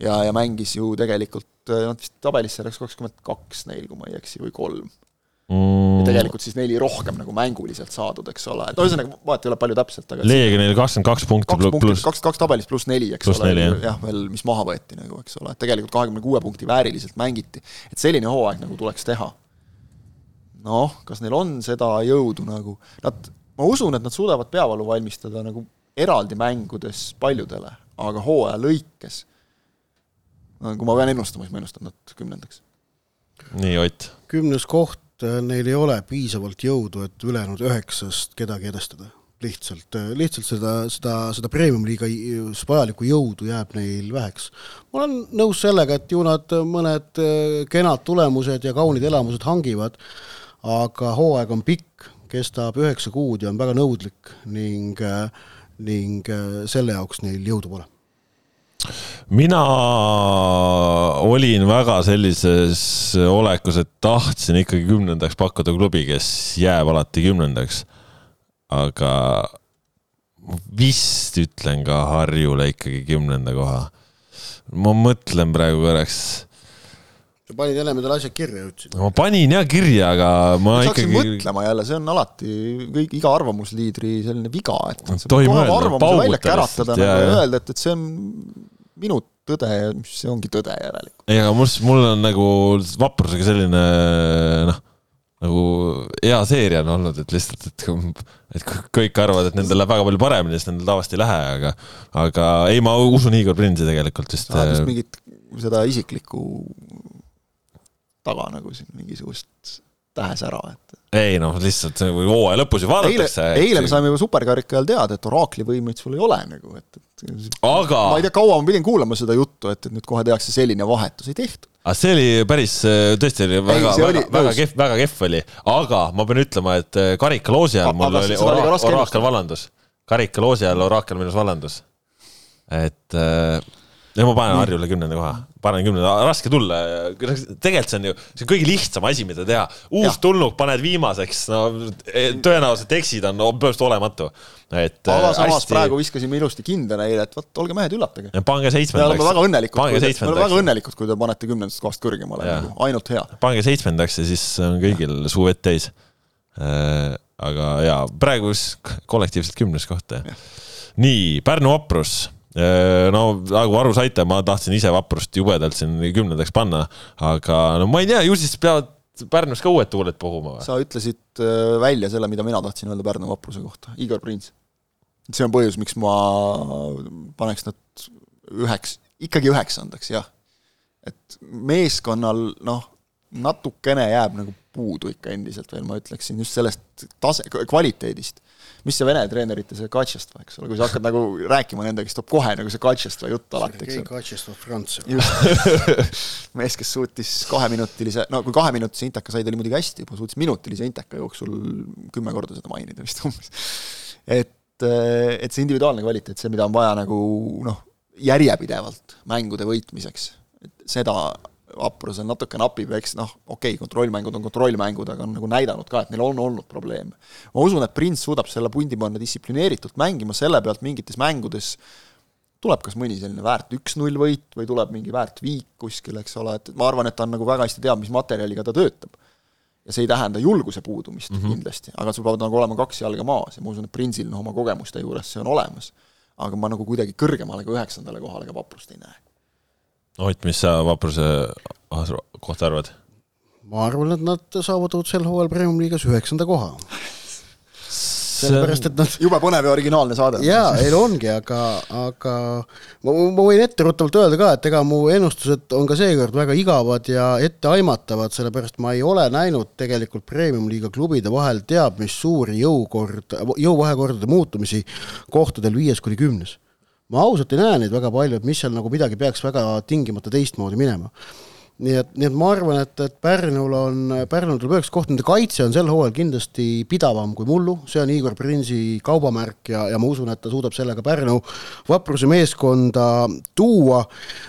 ja, ja mängis ju tegelikult, nad vist tabelisse läks kakskümmend kaks neil, kui ma ei eksi, või kolm mm.. ja tegelikult siis neli rohkem nagu mänguliselt saadud, eks ole, et no ühesõnaga, vahet ei ole palju täpselt, aga Leegionil kakskümmend kaks punkti pluss kaks, kaks tabelis pluss neli, eks plus ole, jah, veel, mis maha võeti nagu, eks ole, et tegelikult kahekümne kuue punkti vääriliselt mängiti. et selline hooaeg nagu tuleks teha. noh, kas neil on seda jõudu nagu, nad, ma usun, et nad suudavad peavalu valmistada nagu eraldi mängudes paljudele, aga hooaja lõikes no kui ma pean ennustama, siis ma ennustan nad kümnendaks. nii, Ott? kümnes koht Äh, neil ei ole piisavalt jõudu, et ülejäänud üheksast kedagi edestada. lihtsalt, äh, lihtsalt seda, seda, seda premium-liiga vajalikku jõudu jääb neil väheks. ma olen nõus sellega, et ju nad mõned äh, kenad tulemused ja kaunid elamused hangivad, aga hooaeg on pikk, kestab üheksa kuud ja on väga nõudlik ning, ning selle jaoks neil jõudu pole mina olin väga sellises olekus, et tahtsin ikkagi kümnendaks pakkuda klubi, kes jääb alati kümnendaks. aga vist ütlen ka Harjule ikkagi kümnenda koha. ma mõtlen praegu korraks sa panid ennem endale asjad kirja, ütlesid. ma panin jah kirja, aga ma, ma ikkagi. mõtlema jälle, see on alati kõik, iga arvamusliidri selline viga, et. tohib mõelda, paugutada lihtsalt ja, ja öelda, et, et see on minu tõde ja see ongi tõde järelikult. ei, aga mul, mul on nagu vaprusega selline noh, nagu hea seeria on olnud, et lihtsalt, et, et kõik arvavad, et nendel läheb väga palju paremini, siis nendel tavaliselt ei lähe, aga, aga ei, ma usun Igor Prinsi tegelikult, sest. vist mingit seda isiklikku taga nagu siin mingisugust tähesära, et. ei noh, lihtsalt hooaja lõpus ju vaadatakse. eile, eile me saime juba superkarika ajal teada, et oraakli võimeid sul ei ole nagu, et, et aga ma ei tea, kaua ma pidin kuulama seda juttu, et, et nüüd kohe tehakse selline vahetus, ei tehtud. aga see oli päris, tõesti oli väga, väga, väga kehv, väga kehv oli, aga ma pean ütlema, et äh, karikaloosi ajal mul oli oraakel vallandus. karikaloosi ajal oraakel minus vallandus. et äh, ei, ma panen Harjule kümnenda koha, panen kümnenda, raske tulla. tegelikult see on ju, see on kõige lihtsam asi, mida teha. uus ja. tulnuk paned viimaseks, no e, tõenäoliselt eksid on põhimõtteliselt olematu. et. aga äh, samas hästi... praegu viskasime ilusti kinda neile, et vot, olge mehed, üllatage. pange seitsmendaks. me oleme väga õnnelikud, me oleme väga õnnelikud, kui te panete kümnendast kohast kõrgemale, nagu ainult hea. pange seitsmendaks ja siis on kõigil suu vett täis. Äh, aga jaa, praegu kollektiivselt kümnes koht, nii, Pärnu vaprus no nagu aru saite, ma tahtsin ise vaprust jubedalt siin kümnendaks panna, aga no ma ei tea, ju siis peavad Pärnus ka uued tuuled puhuma või? sa ütlesid äh, välja selle, mida mina tahtsin öelda Pärnu vapruse kohta, Igor Prins. see on põhjus, miks ma paneks nad üheks, ikkagi üheksandaks, jah. et meeskonnal noh, natukene jääb nagu puudu ikka endiselt veel, ma ütleksin, just sellest tase, kvaliteedist. Mis see Vene treenerite, see Katšestva, eks ole, kui sa hakkad nagu rääkima nendega, siis tuleb kohe nagu see Katšestva jutt alati, eks ole. Katšestva Franz. mees, kes suutis kaheminutilise, no kui kaheminutise inteka sai, ta oli muidugi hästi juba, suutis minutilise inteka jooksul kümme korda seda mainida vist umbes. et, et see individuaalne kvaliteet, see, mida on vaja nagu noh, järjepidevalt mängude võitmiseks, et seda vaprusel natuke napib, eks noh, okei okay,, kontrollmängud on kontrollmängud, aga on nagu näidanud ka, et neil on olnud probleeme. ma usun, et Prints suudab selle pundi panna distsiplineeritult mängima, selle pealt mingites mängudes tuleb kas mõni selline väärt üks-null võit või tuleb mingi väärt viik kuskil, eks ole, et ma arvan, et ta on nagu väga hästi teab, mis materjaliga ta töötab. ja see ei tähenda julguse puudumist mm -hmm. kindlasti, aga sul peavad nagu olema kaks jalga maas ja ma usun, et Prinsil noh, oma kogemuste juures see on olemas. aga ma nagu kuidagi kõrgemale kui üheksandale kohale ka vaprust ei näe Ott, mis sa Vapruse kohta arvad? ma arvan, et nad saavutavad sel hooajal Premium-liigas üheksanda koha. sellepärast, et nad jube põnev ja originaalne saade. jaa, ei no ongi, aga, aga ma, ma võin etteruttavalt öelda ka, et ega mu ennustused on ka seekord väga igavad ja etteaimatavad, sellepärast ma ei ole näinud tegelikult Premium-liiga klubide vahel teab mis suuri jõukord, jõuvahekordade muutumisi kohtadel viies kuni kümnes ma ausalt ei näe neid väga palju, et mis seal nagu midagi peaks väga tingimata teistmoodi minema. nii et, nii et ma arvan, et, et Pärnul on, Pärnul tuleb üheks koht, nende kaitse on sel hooajal kindlasti pidavam kui mullu, see on Igor Prinsi kaubamärk ja, ja ma usun, et ta suudab sellega Pärnu vapruse meeskonda tuua,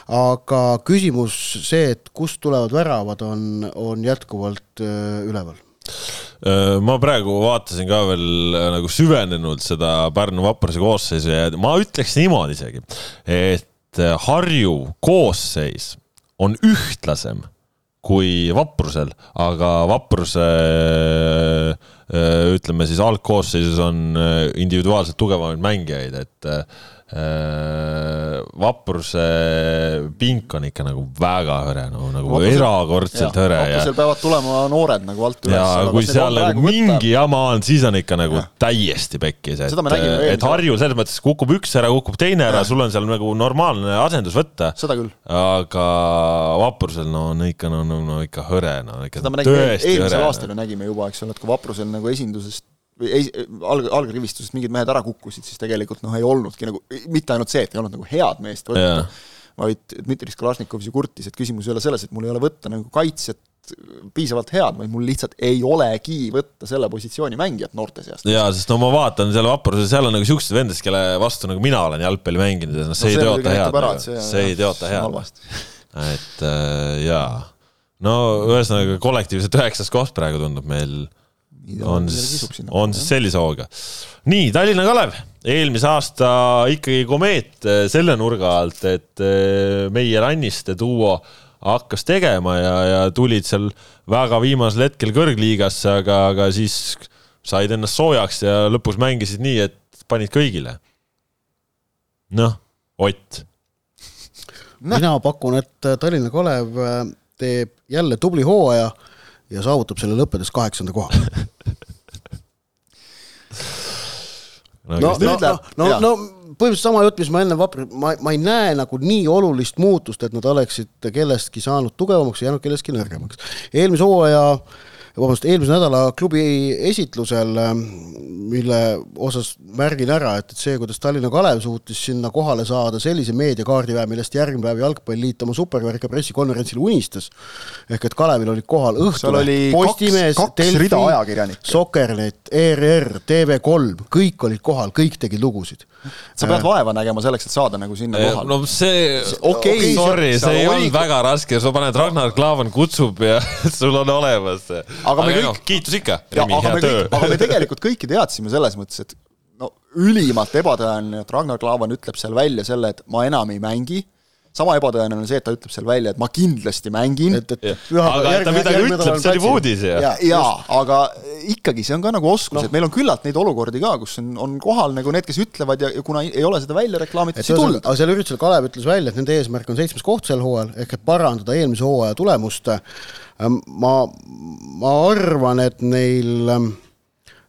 aga küsimus see, et kust tulevad väravad, on, on jätkuvalt öö, üleval Äh, ma praegu vaatasin ka veel äh, nagu süvenenult seda Pärnu vapruse koosseisu ja ma ütleks niimoodi isegi, et äh, Harju koosseis on ühtlasem kui vaprusel, aga vapruse ütleme siis algkoosseisus on individuaalselt tugevamaid mängijaid, et Äh, vapruse pink on ikka nagu väga hõre, no nagu vaprusel, erakordselt jah, hõre. vaprusel ja... peavad tulema noored nagu alt üles. ja kui seal nagu mingi võtta... jama on, siis on ikka nagu ja. täiesti pekkis, et, et Harjul selles mõttes kukub üks ära, kukub teine ära, sul on seal nagu normaalne asendus võtta. seda küll. aga vaprusel no on ikka no, no, no ikka hõre, no ikka seda me nägime, eelmisel aastal ju nägime juba, eks ole, et kui vaprusel nagu esindusest või ei, alg-, algrivistusest mingid mehed ära kukkusid, siis tegelikult noh, ei olnudki nagu, mitte ainult see, et ei olnud nagu head meest võtta vaid Dmitri Skolašnikov ju kurtis, et küsimus ei ole selles, et mul ei ole võtta nagu kaitsjat piisavalt head, vaid mul lihtsalt ei olegi võtta selle positsiooni mängijat noorte seast. jaa, sest no ma vaatan seal vapruse, seal on nagu siukseid vendasid, kelle vastu nagu mina olen jalgpalli mänginud ja noh, see no, ei teota head, see, see ei teota head. et äh, jaa, no ühesõnaga kollektiivselt üheksas koht praegu tundub meil on, on siis sellise hooga. nii, Tallinna Kalev, eelmise aasta ikkagi komeet eh, selle nurga alt, et eh, meie Ranniste duo hakkas tegema ja, ja tulid seal väga viimasel hetkel kõrgliigasse, aga, aga siis said ennast soojaks ja lõpus mängisid nii, et panid kõigile. noh, Ott. mina pakun, et Tallinna Kalev eh, teeb jälle tubli hooaja ja saavutab selle lõppedes kaheksanda koha no, no, no, no, no, põhimõtteliselt sama jutt, mis ma enne vapri, ma, ma ei näe nagu nii olulist muutust, et nad oleksid kellestki saanud tugevamaks ja jäänud kellestki nõrgemaks. eelmise hooaja äh, vabandust, eelmise nädala klubi esitlusel, mille osas märgin ära, et, et see, kuidas Tallinna Kalev suutis sinna kohale saada sellise meediakaardiväe, millest järgmine päev Jalgpalliliit oma superkarika pressikonverentsil unistas, ehk et Kalevil olid kohal Õhtuleht, Postimees, Delfi, Sokernet, ERR, TV3, kõik olid kohal, kõik tegid lugusid. Sa pead vaeva nägema selleks, et saada nagu sinna kohale. no see, okei okay, sorry, see ei olnud väga raske, sa paned Ragnar Klavan kutsub ja sul on olemas see aga me kõik no,. kiitus ikka, Remi, hea töö. aga me tegelikult kõiki teadsime selles mõttes, et no ülimalt ebatõenäoline, et Ragnar Klavan ütleb seal välja selle, et ma enam ei mängi sama ebatõenäoline on see, et ta ütleb seal välja, et ma kindlasti mängin. aga et ta midagi ütleb, see oli uudis ju. jaa ja, aga ikkagi see on ka nagu oskus no., et meil on küllalt neid olukordi ka, kus on, on kohal nagu need, kes ütlevad ja, ja kuna ei ole seda välja reklaamitud, siis ei tulnud. aga seal üritusel Kalev ütles välja, et nende eesmärk on seitsmes koht sel hooajal, ehk et parandada eelmise hooaja tulemust. ma, ma arvan, et neil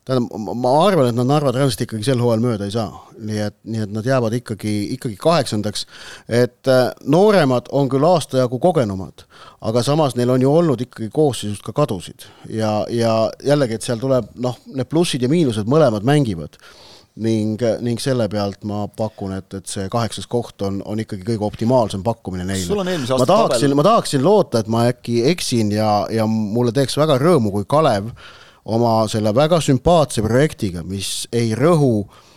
tähendab, ma arvan, et nad Narva Transist ikkagi sel hooajal mööda ei saa. nii et, nii et nad jäävad ikkagi, ikkagi kaheksandaks. et äh, nooremad on küll aasta jagu kogenumad, aga samas neil on ju olnud ikkagi koosseisust ka kadusid ja, ja jällegi, et seal tuleb noh, need plussid ja miinused mõlemad mängivad ning, ning selle pealt ma pakun, et, et see kaheksas koht on, on ikkagi kõige optimaalsem pakkumine neile. ma tahaksin ma tahaksin loota, et ma äkki eksin ja, ja mulle teeks väga rõõmu, kui Kalev oma selle väga sümpaatse projektiga, mis ei rõhu äh,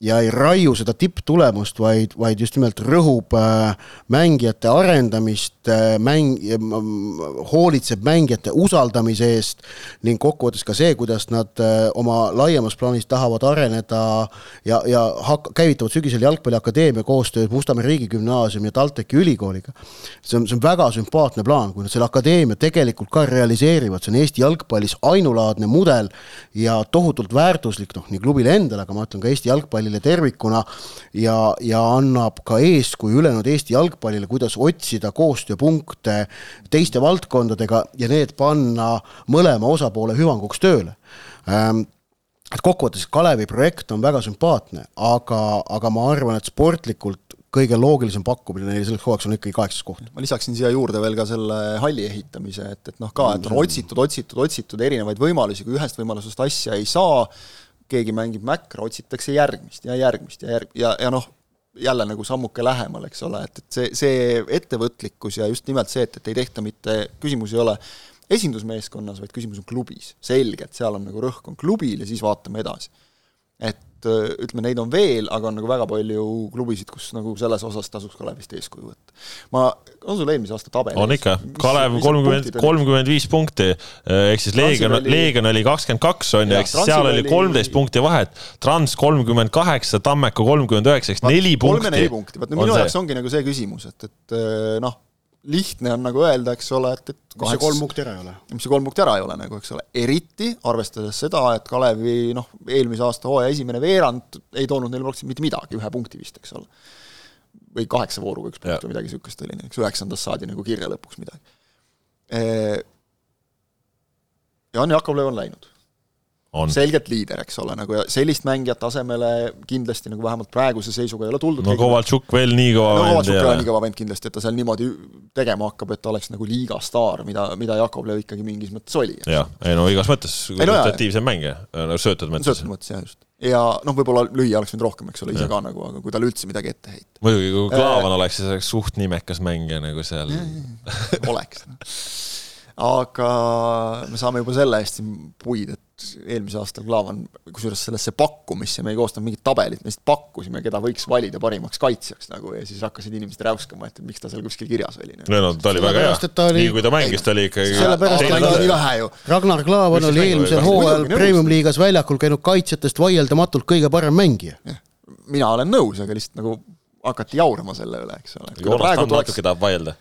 ja ei raiu seda tipptulemust, vaid, vaid just nimelt rõhub äh, mängijate arendamist äh,, mäng, hoolitseb mängijate usaldamise eest ning kokkuvõttes ka see, kuidas nad äh, oma laiemas plaanis tahavad areneda ja, ja hak-, käivitavad sügisel Jalgpalliakadeemia koostöös Mustamäe riigigümnaasiumi ja TalTechi ülikooliga. see on, see on väga sümpaatne plaan, kui nad selle akadeemia tegelikult ka realiseerivad, see on Eesti jalgpallis ainulaadne mudel ja tohutult väärtuslik, noh, nii klubile endale, aga ma ütlen ka Eesti jalgpalli jalgpallile tervikuna ja, ja annab ka eeskuju ülejäänud Eesti jalgpallile, kuidas otsida koostööpunkte teiste valdkondadega ja need panna mõlema osapoole hüvanguks tööle ähm, et kokkuvõttes Kalevi projekt on väga sümpaatne, aga, aga ma arvan, et sportlikult kõige loogilisem pakkumine neile selleks hooajaks on ikkagi kaheksas koht. ma lisaksin siia juurde veel ka selle halli ehitamise, et, et noh, ka, et on otsitud, otsitud, otsitud erinevaid võimalusi, kui ühest võimalusest asja ei saa, keegi mängib mäkra, otsitakse järgmist ja järgmist ja järg- ja, ja noh, jälle nagu sammuke lähemal, eks ole, et, et see, see ettevõtlikkus ja just nimelt see, et, et ei tehta mitte, küsimus ei ole esindusmeeskonnas, vaid küsimus on klubis. selgelt, seal on nagu rõhk on klubil ja siis vaatame edasi. Et äh, ütleme, neid on veel, aga on nagu väga palju klubisid, kus nagu selles osas tasuks Kalevist eeskuju võtta. ma, on sul eelmise aasta tabel? on ikka, Kalev kolmkümmend, kolmkümmend viis punkti, ehk siis Leegion, Leegion oli kakskümmend kaks, on ju, ehk siis seal oli kolmteist punkti vahet, Trans kolmkümmend kaheksa, Tammeka kolmkümmend üheksa, ehk neli punkti. kolme-neli punkti, vot no minu jaoks ongi nagu see küsimus, et, et äh, noh lihtne on nagu öelda, eks ole, et, et kaheks, mis see kolm punkti ära ei ole. mis see kolm punkti ära ei ole nagu, eks ole, eriti arvestades seda, et Kalevi noh, eelmise aasta hooaja esimene veerand ei toonud neile praktiliselt mitte midagi, ühe punkti vist, eks ole. või kaheksa vooruga üks punkt või midagi niisugust oli, eks üheksandast saadi nagu kirja lõpuks midagi. ja on Jakob Lev on läinud on. selgelt liider, eks ole, nagu ja sellist mängijat asemele kindlasti nagu vähemalt praeguse seisuga ei ole tuldud. no Kovaltšuk veel nii kõva no, vend. Kovaltšuk ei ole nii kõva vend kindlasti, et ta seal niimoodi tegema hakkab, et ta oleks nagu liiga staar, mida, mida Jakovlev ikkagi mingis mõttes oli. jah, ei no igas mõttes kvalitatiivsem no, mängija, söötud mõttes. söötud mõttes, jah, just. ja noh, võib-olla lüüa oleks võinud rohkem, eks ole, ise ja. ka nagu, aga kui tal üldse midagi ette heita. muidugi, kui Klaavan äh, oleks, siis oleks suht nimekas mängija nagu seal. oleks aga me saame juba selle eest siin puid, et eelmisel aastal Klaavan, kusjuures sellesse pakkumisse me ei koostanud mingit tabelit, me lihtsalt pakkusime, keda võiks valida parimaks kaitsjaks nagu ja siis hakkasid inimesed räuskama, et miks ta seal kuskil kirjas oli. No, no ta oli väga hea, nii kui ta mängis, ta oli ikkagi sellepärast, et ta oli vähe ju. Ragnar Klavan oli eelmisel hooajal Premium-liigas väljakul käinud kaitsjatest vaieldamatult kõige parem mängija. mina olen nõus, aga lihtsalt nagu hakati jaurama selle üle, eks ole. Jonas Tamm natuke tahab vaielda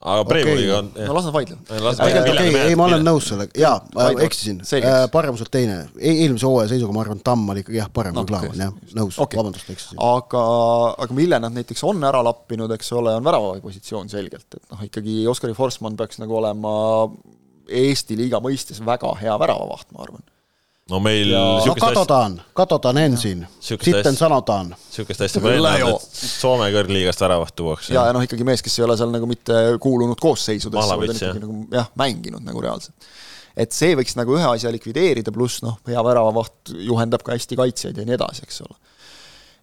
aga Premiumiga on. no las nad vaidlevad. ei, ma olen nõus sellega, jaa, ma eksisin, äh, paremuselt teine. E, eelmise hooaja seisuga ma arvan, Tamm oli ikkagi jah, parem kui Klaavan, jah, nõus. Okay., vabandust, eksisin. aga, aga mille nad näiteks on ära lappinud, eks ole, on väravavahi positsioon selgelt, et noh, ikkagi Oskari Forsman peaks nagu olema Eesti liiga mõistes väga hea väravavaht, ma arvan no meil ja... no katsotaan, katsotaan ensin, sitten sanotaan. niisugust asja pole enne olnud, et Soome kõrgliigast väravat tuuakse. ja, ja noh, ikkagi mees, kes ei ole seal nagu mitte kuulunud koosseisudesse, vaid on ikkagi nagu jah, mänginud nagu reaalselt. et see võiks nagu ühe asja likvideerida, pluss noh, hea väravavaht juhendab ka hästi kaitsjaid ja nii edasi, eks ole.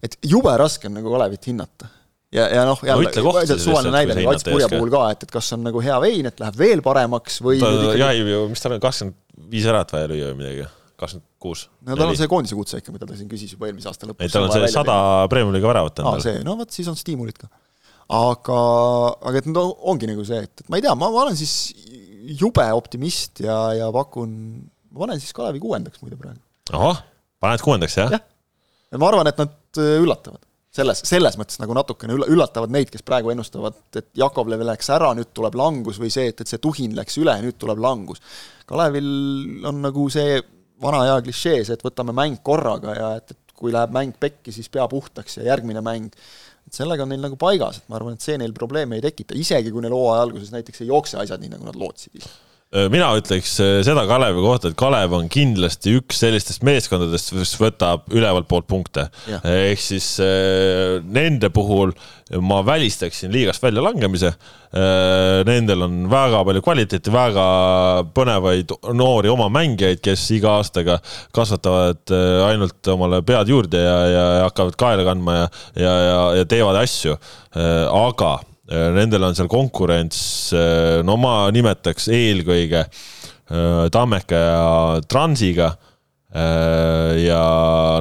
et jube raske on nagu Kalevit hinnata ja, ja noh, jälle no, suvaline näide nagu Ats Purje puhul ka, et, et kas on nagu hea vein, et läheb veel paremaks või ta jäi ju, mis tal on, kakskümmend viis ärat vaja lüüa või midagi kakskümmend kuus. no tal on see koondise kutse ikka, mida ta siin küsis juba eelmise aasta lõpus. ei, tal on see sada Premiumi-liiga väravat endal. aa, see, no vot, siis on stiimulid ka. aga, aga et no ongi nagu see, et, et ma ei tea, ma, ma olen siis jube optimist ja, ja pakun, ma panen siis Kalevi kuuendaks muide praegu. ahah, paned kuuendaks, jah? jah. ja ma arvan, et nad äh, üllatavad selles, selles mõttes nagu natukene üllatavad neid, kes praegu ennustavad, et Jakovlev läks ära, nüüd tuleb langus või see, et, et see tuhin läks üle, nüüd tuleb langus. Kalevil on nagu see vana hea klišee, see, et võtame mäng korraga ja et, et kui läheb mäng pekki, siis pea puhtaks ja järgmine mäng, et sellega on neil nagu paigas, et ma arvan, et see neil probleeme ei tekita, isegi kui neil hooaja alguses näiteks ei jookse asjad nii, nagu nad lootsid mina ütleks äh, seda Kalevi kohta, et Kalev on kindlasti üks sellistest meeskondadest, mis võtab ülevalt poolt punkte. ehk siis äh, nende puhul ma välistaksin liigast väljalangemise. Äh, nendel on väga palju kvaliteeti, väga põnevaid noori oma mängijaid, kes iga aastaga kasvatavad ainult omale pead juurde ja, ja hakkavad kaela kandma ja, ja, ja, ja teevad asju. aga Äh, nendel on seal konkurents, äh, no ma nimetaks eelkõige äh, Tammeka ja Transiga ja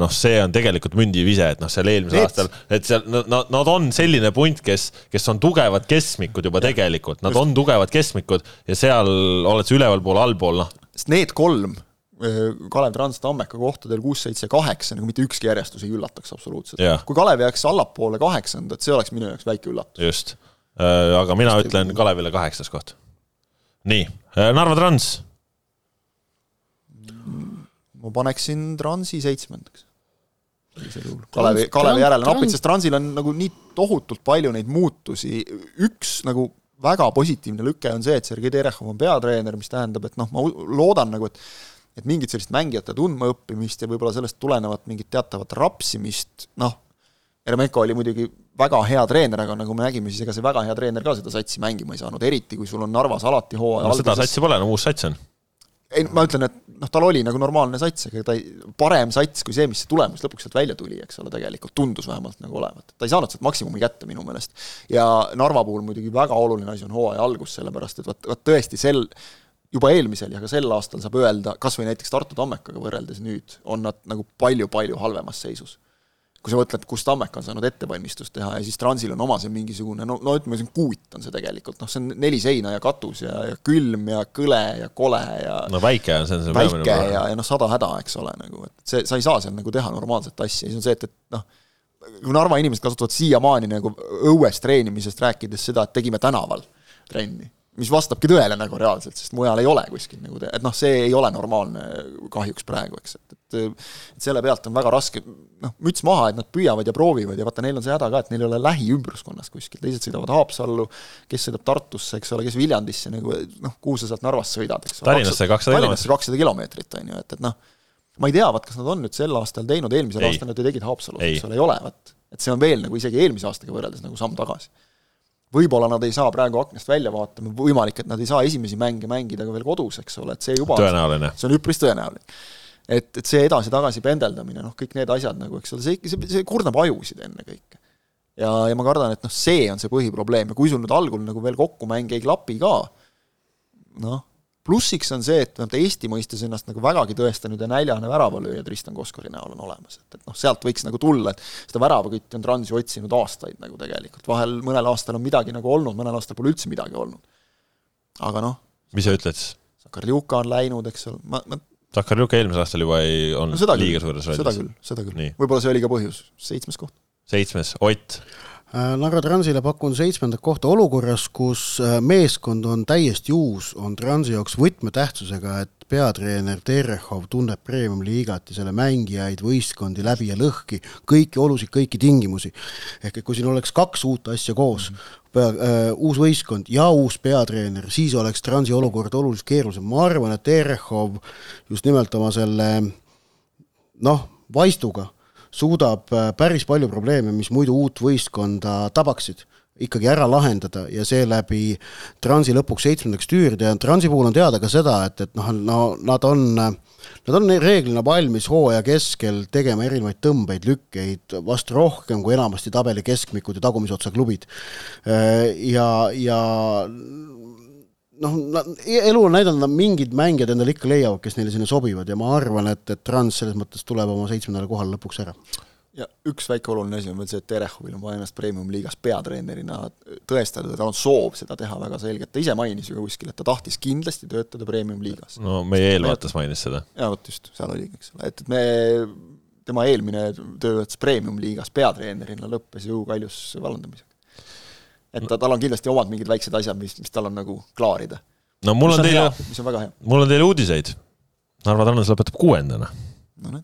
noh, see on tegelikult mündivise, et noh, seal eelmisel Need. aastal, et seal nad, nad on selline punt, kes, kes on tugevad keskmikud juba tegelikult, nad Just. on tugevad keskmikud ja seal oled sa ülevalpool, allpool, noh. sest need kolm Kalev Trans Tammeka kohtadel kuus, seitse, kaheksa, nagu mitte ükski järjestus ei üllataks absoluutselt. kui Kalev jääks allapoole kaheksandat, see oleks minu jaoks väike üllatus. Äh, aga mina Just ütlen Kalevile kaheksas koht. nii, äh, Narva Trans. ma paneksin Transi seitsmendaks. Kalevi, Kalevi järele napid, sest Transil on nagu nii tohutult palju neid muutusi, üks nagu väga positiivne lüke on see, et Sergei Terehov on peatreener, mis tähendab, et noh, ma loodan nagu, et et mingit sellist mängijate tundmaõppimist ja võib-olla sellest tulenevat mingit teatavat rapsimist, noh, Eremenko oli muidugi väga hea treener, aga nagu me nägime, siis ega see väga hea treener ka seda satsi mängima ei saanud, eriti kui sul on Narvas alati hooaja no, alguses seda satsi pole, no uus sats on. ei, ma ütlen, et noh, tal oli nagu normaalne sats, ega ta ei, parem sats kui see, mis see tulemus lõpuks sealt välja tuli, eks ole, tegelikult tundus vähemalt nagu olevat. ta ei saanud sealt maksimumi kätte minu meelest. ja Narva puhul muidugi väga oluline asi on hooaja algus, sellepärast et vot, vot tõesti sel juba eelmisel ja ka sel aastal saab öelda, kas või näiteks Tartu Tammekaga võrreldes nüüd, on nad nagu palju-palju halvemas seisus kui sa mõtled, kus Tammek on saanud ettevalmistust teha ja siis Transil on oma see mingisugune no, no ütleme, see on kuut on see tegelikult, noh, see on neli seina ja katus ja, ja külm ja kõle ja kole ja no väike on, see see väike ja, ja noh, sada häda, eks ole, nagu, et see, sa ei saa seal nagu teha normaalset asja, siis on see, et, et noh, kui Narva inimesed kasutavad siiamaani nagu õues treenimisest rääkides seda, et tegime tänaval trenni mis vastabki tõele nagu reaalselt, sest mujal ei ole kuskil nagu, et noh, see ei ole normaalne kahjuks praegu, eks, et, et et selle pealt on väga raske, noh, müts maha, et nad püüavad ja proovivad ja vaata, neil on see häda ka, et neil ei ole lähiümbruskonnas kuskil, teised sõidavad Haapsallu, kes sõidab Tartusse, eks ole, kes Viljandisse nagu noh, kuhu sa sealt Narvast sõidad, eks. Tallinnasse kakssada. Tallinnasse kakssada kilomeetrit, on ju, et, et noh, ma ei tea, vaat kas nad on nüüd sel aastal teinud, eelmisel ei. aastal nad ju tegid Haapsalus, eks ole, ei ole, vaat. et see on veel nagu isegi eelmise aastaga võrreldes nagu samm tagasi võib-olla nad ei saa praegu aknast välja vaatama, võimalik, et nad ei saa esimesi mänge mängida ka veel kodus, eks ole, et see juba tõenäoline. see on üpris tõenäoline. et, et see edasi-tagasi pendeldamine, noh, kõik need asjad nagu, eks ole, see, see, see kurnab ajusid ennekõike. ja, ja ma kardan, et noh, see on see põhiprobleem ja kui sul nüüd algul nagu veel kokkumäng ei klapi ka, noh, plussiks on see, et nad Eesti mõistes ennast nagu vägagi tõestanud ja näljane väravalööja Tristan Koskori näol on olemas, et, et noh, sealt võiks nagu tulla, et seda väravakütti on Trans ju otsinud aastaid nagu tegelikult, vahel mõnel aastal on midagi nagu olnud, mõnel aastal pole üldse midagi olnud. aga noh. mis sa ütled siis? Sakarjuka on läinud, eks ole, ma, ma Sakarjuka eelmisel aastal juba ei olnud no, liiga suures rollis. seda küll, seda küll. võib-olla see oli ka põhjus, seitsmes koht. seitsmes, Ott Narva Transile pakun seitsmendat kohta olukorras, kus äh, meeskond on täiesti uus, on Transi jaoks võtmetähtsusega, et peatreener Terehov tunneb premium-liigat ja selle mängijaid, võistkondi läbi ja lõhki, kõiki olusid, kõiki tingimusi. ehk et kui siin oleks kaks uut asja koos mm, -hmm. pea, äh, uus võistkond ja uus peatreener, siis oleks Transi olukord oluliselt keerulisem, ma arvan, et Terehov just nimelt oma selle noh, vaistuga suudab äh, päris palju probleeme, mis muidu uut võistkonda tabaksid, ikkagi ära lahendada ja seeläbi Transi lõpuks seitsmendaks tüürida ja Transi puhul on teada ka seda, et, et noh, no nad on, nad on reeglina valmis hooaja keskel tegema erinevaid tõmbeid, lükkeid vast rohkem kui enamasti tabeli keskmikud ja tagumise otsa klubid. Äh, ja, ja noh, elu on näidanud, nad mingid mängijad endale ikka leiavad, kes neile sinna sobivad ja ma arvan, et, et Trans selles mõttes tuleb oma seitsmendale kohale lõpuks ära. ja üks väike oluline asi on veel see, et Terehovil on vaja ennast Premium-liigas peatreenerina tõestada tal on soov seda teha väga selgelt, ta ise mainis ju kuskil, et ta tahtis kindlasti töötada Premium-liigas. no meie eelvaates mainis seda. jaa, vot just, seal oligi, eks ole, et, et me tema eelmine tööõnnetus Premium-liigas peatreenerina lõppes ju Kaljus vallandamisega et ta, tal on kindlasti omad mingid väiksed asjad, mis, mis tal on nagu klaarida. no mul on, on teile, mul on teile uudiseid. Narva Trans lõpetab kuuendana no,.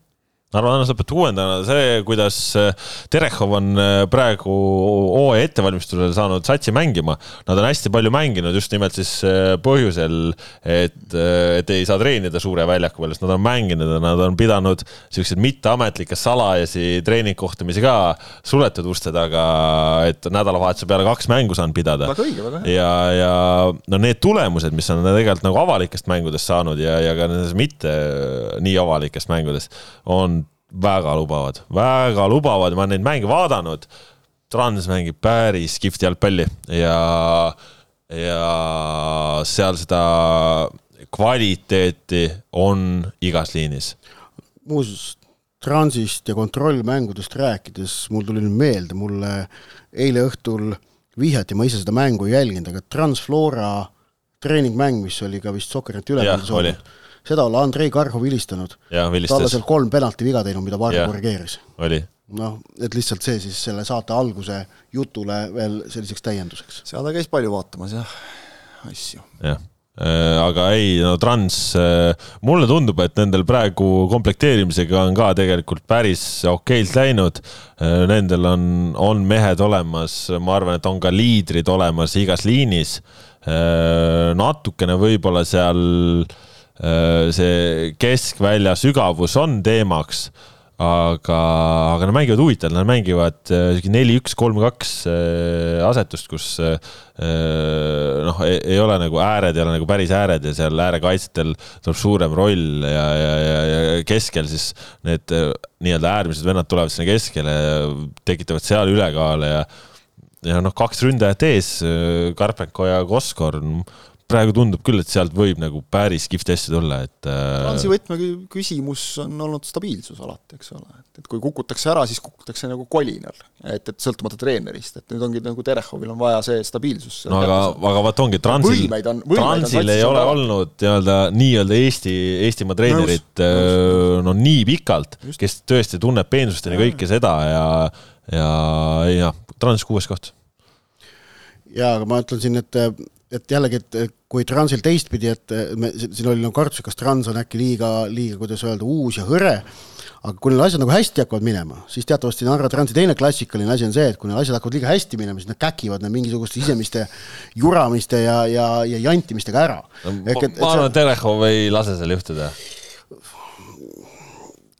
Narva Trans lõpetab kuuendana, see, kuidas äh, Terehov on äh, praegu hooaja ettevalmistusel saanud satsi mängima, nad on hästi palju mänginud just nimelt siis äh, põhjusel, et, et ei saa treenida suure väljaku peal, sest nad on mänginud ja nad on pidanud siukseid mitteametlikke salajasi treeningkohtumisi ka suletud uste taga, et nädalavahetuse peale kaks mängu saanud pidada. ja, ja no need tulemused, mis on tegelikult nagu avalikest mängudest saanud ja, ja ka nendes mitte nii avalikest mängudest, on väga lubavad, väga lubavad, ma olen neid mänge vaadanud. Trans mängib päris kihvti jalgpalli ja, ja seal seda kvaliteeti on igas liinis. muuseas, Transist ja kontrollmängudest rääkides, mul tuli nüüd meelde, mulle eile õhtul vihjati, ma ise seda mängu ei jälginud, aga Transflora treeningmäng, mis oli ka vist Sokkerneti ülekandis olnud seda olla Andrei Karhov vilistanud. talle seal kolm penaltiviga teinud, mida Varro korrigeeris. oli. noh, et lihtsalt see siis selle saate alguse jutule veel selliseks täienduseks. seal ta käis palju vaatamas jah, asju. jah äh, aga ei, no Trans, äh, mulle tundub, et nendel praegu komplekteerimisega on ka tegelikult päris okeilt läinud. Äh, nendel on, on mehed olemas, ma arvan, et on ka liidrid olemas igas liinis. natukene võib-olla seal see keskvälja sügavus on teemaks, aga, aga nad mängivad huvitavalt, nad mängivad äh, sihuke neli-üks, kolm-kaks äh, asetust, kus noh, ei ole nagu ääred ei ole nagu päris ääred ja seal äärekaitsjatel tuleb suurem roll ja, ja, ja, ja keskel siis need nii-öelda äärmised vennad tulevad sinna keskele, tekitavad seal ülekaale ja ja noh, kaks ründajat ees, Karpenko ja Koskor praegu tundub küll, et sealt võib nagu päris kihvti asju tulla, et Transi äh, võtmeküsimus on olnud stabiilsus alati, eks ole, et, et kui kukutakse ära, siis kukutakse nagu kolinal. et, et sõltumata treenerist, et nüüd ongi nagu Terehovil on vaja see stabiilsus. no aga, aga vaat ongi, Transil, Transil ei ole olnud nii-öelda, nii-öelda Eesti, Eestimaa treenerit no, no nii pikalt, kes tõesti tunneb peensusteni kõike seda ja, ja, ja Trans kuues koht. Jaa, aga ma ütlen siin, et et jällegi, et kui Transil teistpidi, et me, siin oli nagu kartus, kas Trans on äkki liiga, liiga, kuidas öelda, uus ja hõre, aga kui need asjad nagu hästi hakkavad minema, siis teatavasti Narva Transi teine klassikaline asi on see, et kui need asjad hakkavad liiga hästi minema, siis nad käkivad need mingisuguste sisemiste juramiste ja, ja, ja jantimistega ära. ma arvan, et Terehov ei lase seal juhtuda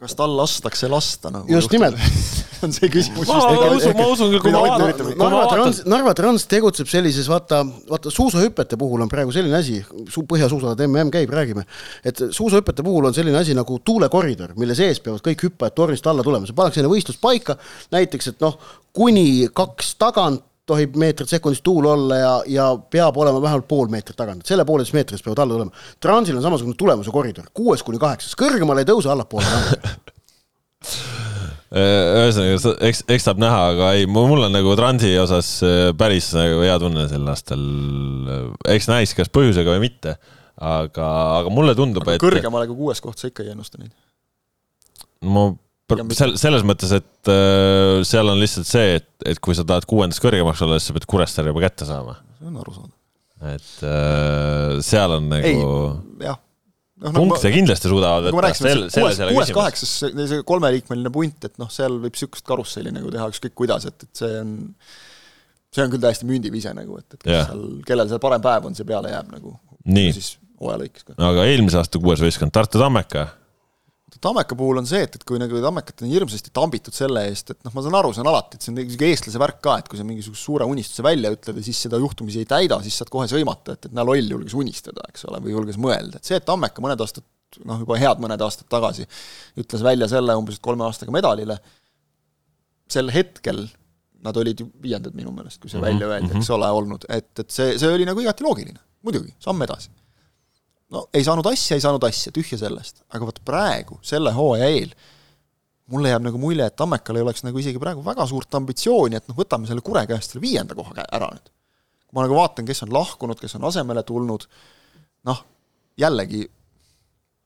kas tal lastakse lasta nagu? just nimelt on see küsimus. ma usun, ma usun küll, kui ma vaatan. Narva Trans, Narva Trans tegutseb sellises, vaata, vaata suusahüpete puhul on praegu selline asi, põhjasuusad, mm käib, räägime, et suusahüpete puhul on selline asi nagu tuulekoridor, mille sees peavad kõik hüppajad tornist alla tulema, see pannakse enne võistlust paika, näiteks et noh, kuni kaks tagant tohib meetrit sekundis tuul olla ja, ja peab olema vähemalt pool meetrit tagant, selle pooleteist meetrist peavad alla tulema. Transil on samasugune tulemuse koridor, kuues kuni kaheksas, kõrgemale ei tõuse, allapoole ühesõnaga, eks, eks saab näha, aga ei, mul on nagu Transi osas äh, päris nagu hea tunne sel aastal. eks näis, kas põhjusega või mitte, aga, aga mulle tundub, et. kõrgemale kui kuues koht sa ikka ei ennusta neid? ma sel-, selles mõttes, et äh, seal on lihtsalt see, et, et kui sa tahad kuuendast kõrgemaks olla, siis sa pead Kuressaare juba kätte saama. see on arusaadav. et äh, seal on nagu. jah noh, nagu punkte ma, kindlasti suudavad võtta. Sel, kuues, kuues kaheksas, see kolmeliikmeline punt, et noh, seal võib niisugust karusselli nagu teha ükskõik kuidas, et, et see on, see on küll täiesti mündivise nagu, et, et yeah. seal, kellel see parem päev on, see peale jääb nagu. siis hooaja lõikes aga eelmise aasta kuues võistkond, Tartu Tammeka Tammeka puhul on see, et, et kui nagu Tammekat on hirmsasti tambitud selle eest, et noh, ma saan aru, see on alati, et see on niisugune eestlase värk ka, et kui sa mingisuguse suure unistuse välja ütled ja siis seda juhtumisi ei täida, siis saad kohe sõimata, et, et näe, loll julges unistada, eks ole, või julges mõelda, et see, et Tammeka mõned aastad, noh, juba head mõned aastad tagasi ütles välja selle umbes, kolme aastaga medalile, sel hetkel nad olid ju viiendad minu meelest, kui see mm -hmm. välja öeldi, eks mhm. ole, olnud, et, et see, see oli nagu igati loogiline, muidugi, samm edasi no ei saanud asja, ei saanud asja, tühja sellest. aga vot praegu, selle hooaja eel, mulle jääb nagu mulje, et Tammekal ei oleks nagu isegi praegu väga suurt ambitsiooni, et noh, võtame selle Kure käest selle viienda koha ära nüüd. kui ma nagu vaatan, kes on lahkunud, kes on asemele tulnud, noh, jällegi,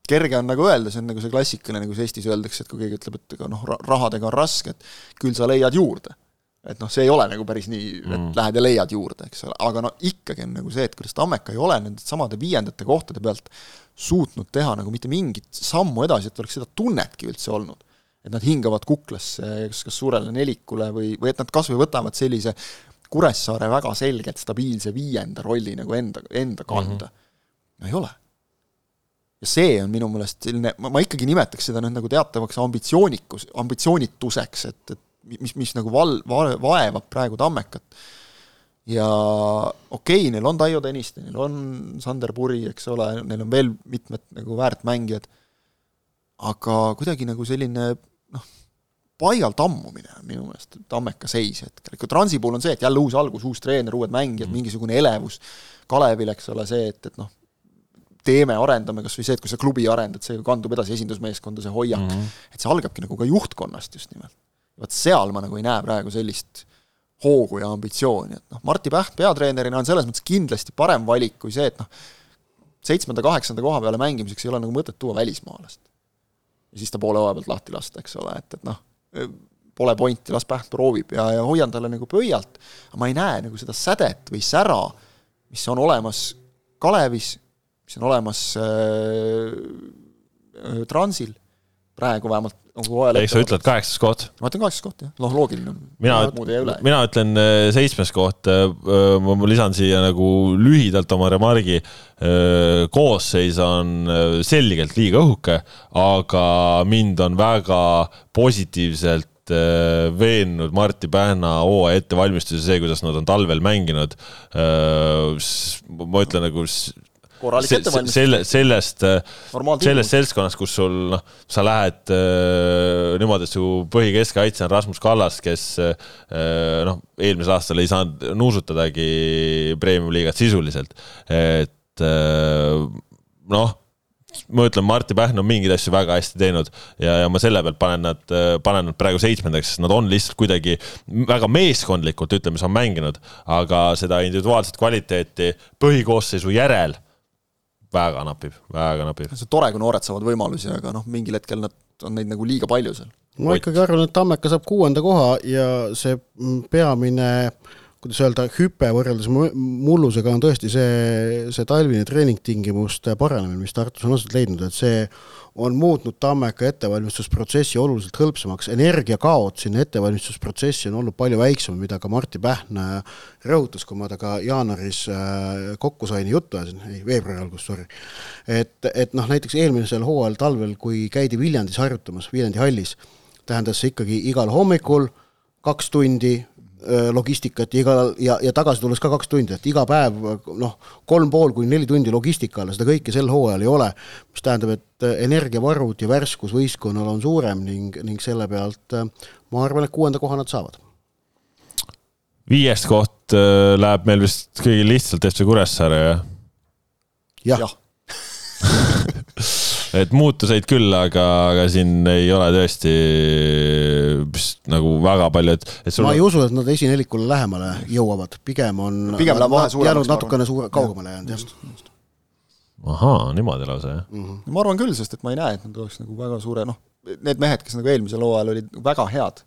kerge on nagu öelda, see on nagu see klassikaline, kus Eestis öeldakse, et kui keegi ütleb, et ega noh, rahadega on raske, et küll sa leiad juurde et noh, see ei ole nagu päris nii, et mm. lähed ja leiad juurde, eks ole, aga no ikkagi on nagu see, et kuidas Tammeka ei ole nende samade viiendate kohtade pealt suutnud teha nagu mitte mingit sammu edasi, et oleks seda tunnetki üldse olnud. et nad hingavad kuklasse kas, kas suurele nelikule või, või et nad kas või võtavad sellise Kuressaare väga selgelt stabiilse viienda rolli nagu enda, enda kanda mm. -hmm. no ei ole. ja see on minu meelest selline, ma, ma ikkagi nimetaks seda nüüd nagu teatavaks ambitsioonikus, ambitsioonituseks, et, et mis, mis nagu val-, va-, vaevab praegu Tammekat ja okei okay,, neil on Taio Tõniste, neil on Sander Puri, eks ole, neil on veel mitmed nagu väärt mängijad, aga kuidagi nagu selline noh, paigalt ammumine on minu meelest Tammeka seis hetkel, ikka Transi puhul on see, et jälle uus algus, uus treener, uued mängijad mm., mingisugune elevus, Kalevil, eks ole, see, et, et noh, teeme, arendame kas või see, et kui sa klubi arendad, see kandub edasi esindusmeeskonda, see hoiak mm, -hmm. et see algabki nagu ka juhtkonnast just nimelt. Vot seal ma nagu ei näe praegu sellist hoogu ja ambitsiooni, et noh, Martti Päht peatreenerina on selles mõttes kindlasti parem valik kui see, et noh, seitsmenda-kaheksanda koha peale mängimiseks ei ole nagu mõtet tuua välismaalast. ja siis ta poole hooaja pealt lahti lasta, eks ole, et, et noh, pole pointi, las Päht proovib ja, ja hoian talle nagu pöialt, aga ma ei näe nagu seda sädet või sära, mis on olemas Kalevis, mis on olemas äh, äh Transil, praegu vähemalt nagu hooajal ehk sa ütled kaheksas koht? ma ütlen kaheksas koht, jah, noh, loogiline. mina, mina ütlen äh, seitsmes koht, äh, ma lisan siia nagu lühidalt oma remargi. Äh, koosseis on selgelt liiga õhuke, aga mind on väga positiivselt veennud Martti Pähna hooaja ettevalmistuse, see, kuidas nad on talvel mänginud. ma ütlen nagu korralik ettevalmistus. selle, sellest, sellest seltskonnast, kus sul noh, sa lähed äh, niimoodi, et su põhikeskkaitse on Rasmus Kallas, kes äh, noh, eelmisel aastal ei saanud nuusutadagi premium-liigat sisuliselt, et äh, noh ma ütlen, Martti Pähn on mingeid asju väga hästi teinud ja, ja ma selle pealt panen nad, panen nad praegu seitsmendaks, sest nad on lihtsalt kuidagi väga meeskondlikult, ütleme, see on mänginud, aga seda individuaalset kvaliteeti põhikoosseisu järel väga napib, väga napib. see on tore, kui noored saavad võimalusi, aga noh, mingil hetkel nad, on neid nagu liiga palju seal. ma ikkagi arvan, et Tammeka saab kuuenda koha ja see peamine kuidas öelda, hüpe võrreldes mullusega on tõesti see, see talvine treeningtingimuste paranemine, mis Tartus on aset leidnud, et see on muutnud Tammeka ettevalmistusprotsessi oluliselt hõlpsamaks, energiakaod sinna ettevalmistusprotsessi on olnud palju väiksem, mida ka Martti Pähn rõhutas, kui ma temaga jaanuaris äh, kokku sain ja juttu ajasin, ei, veebruari algus, sorry. et, et noh, näiteks eelmisel hooajal talvel, kui käidi Viljandis harjutamas, Viljandi hallis, tähendas see ikkagi igal hommikul kaks tundi logistikat ja igal ja, ja tagasi tulles ka kaks tundi, et iga päev noh, kolm pool kuni neli tundi logistikale, seda kõike sel hooajal ei ole, mis tähendab, et energiavarud ja värskus võistkonnal on suurem ning, ning selle pealt ma arvan, et kuuenda koha nad saavad. viies koht läheb meil vist kõigil lihtsalt FC Kuressaare, jah? jah ja. Et muutuseid küll, aga, aga siin ei ole tõesti vist nagu väga palju, et, et sul... ma ei usu, et nad esinelikule lähemale jõuavad, pigem on pigem läheb vahe suuremaks. jäänud natukene suure, kaugemale jäänud, just, just. ahaa, niimoodi lausa, jah mm? -hmm. ma arvan küll, sest et ma ei näe, et nad oleks nagu väga suure, noh, need mehed, kes nagu eelmisel hooajal olid väga head,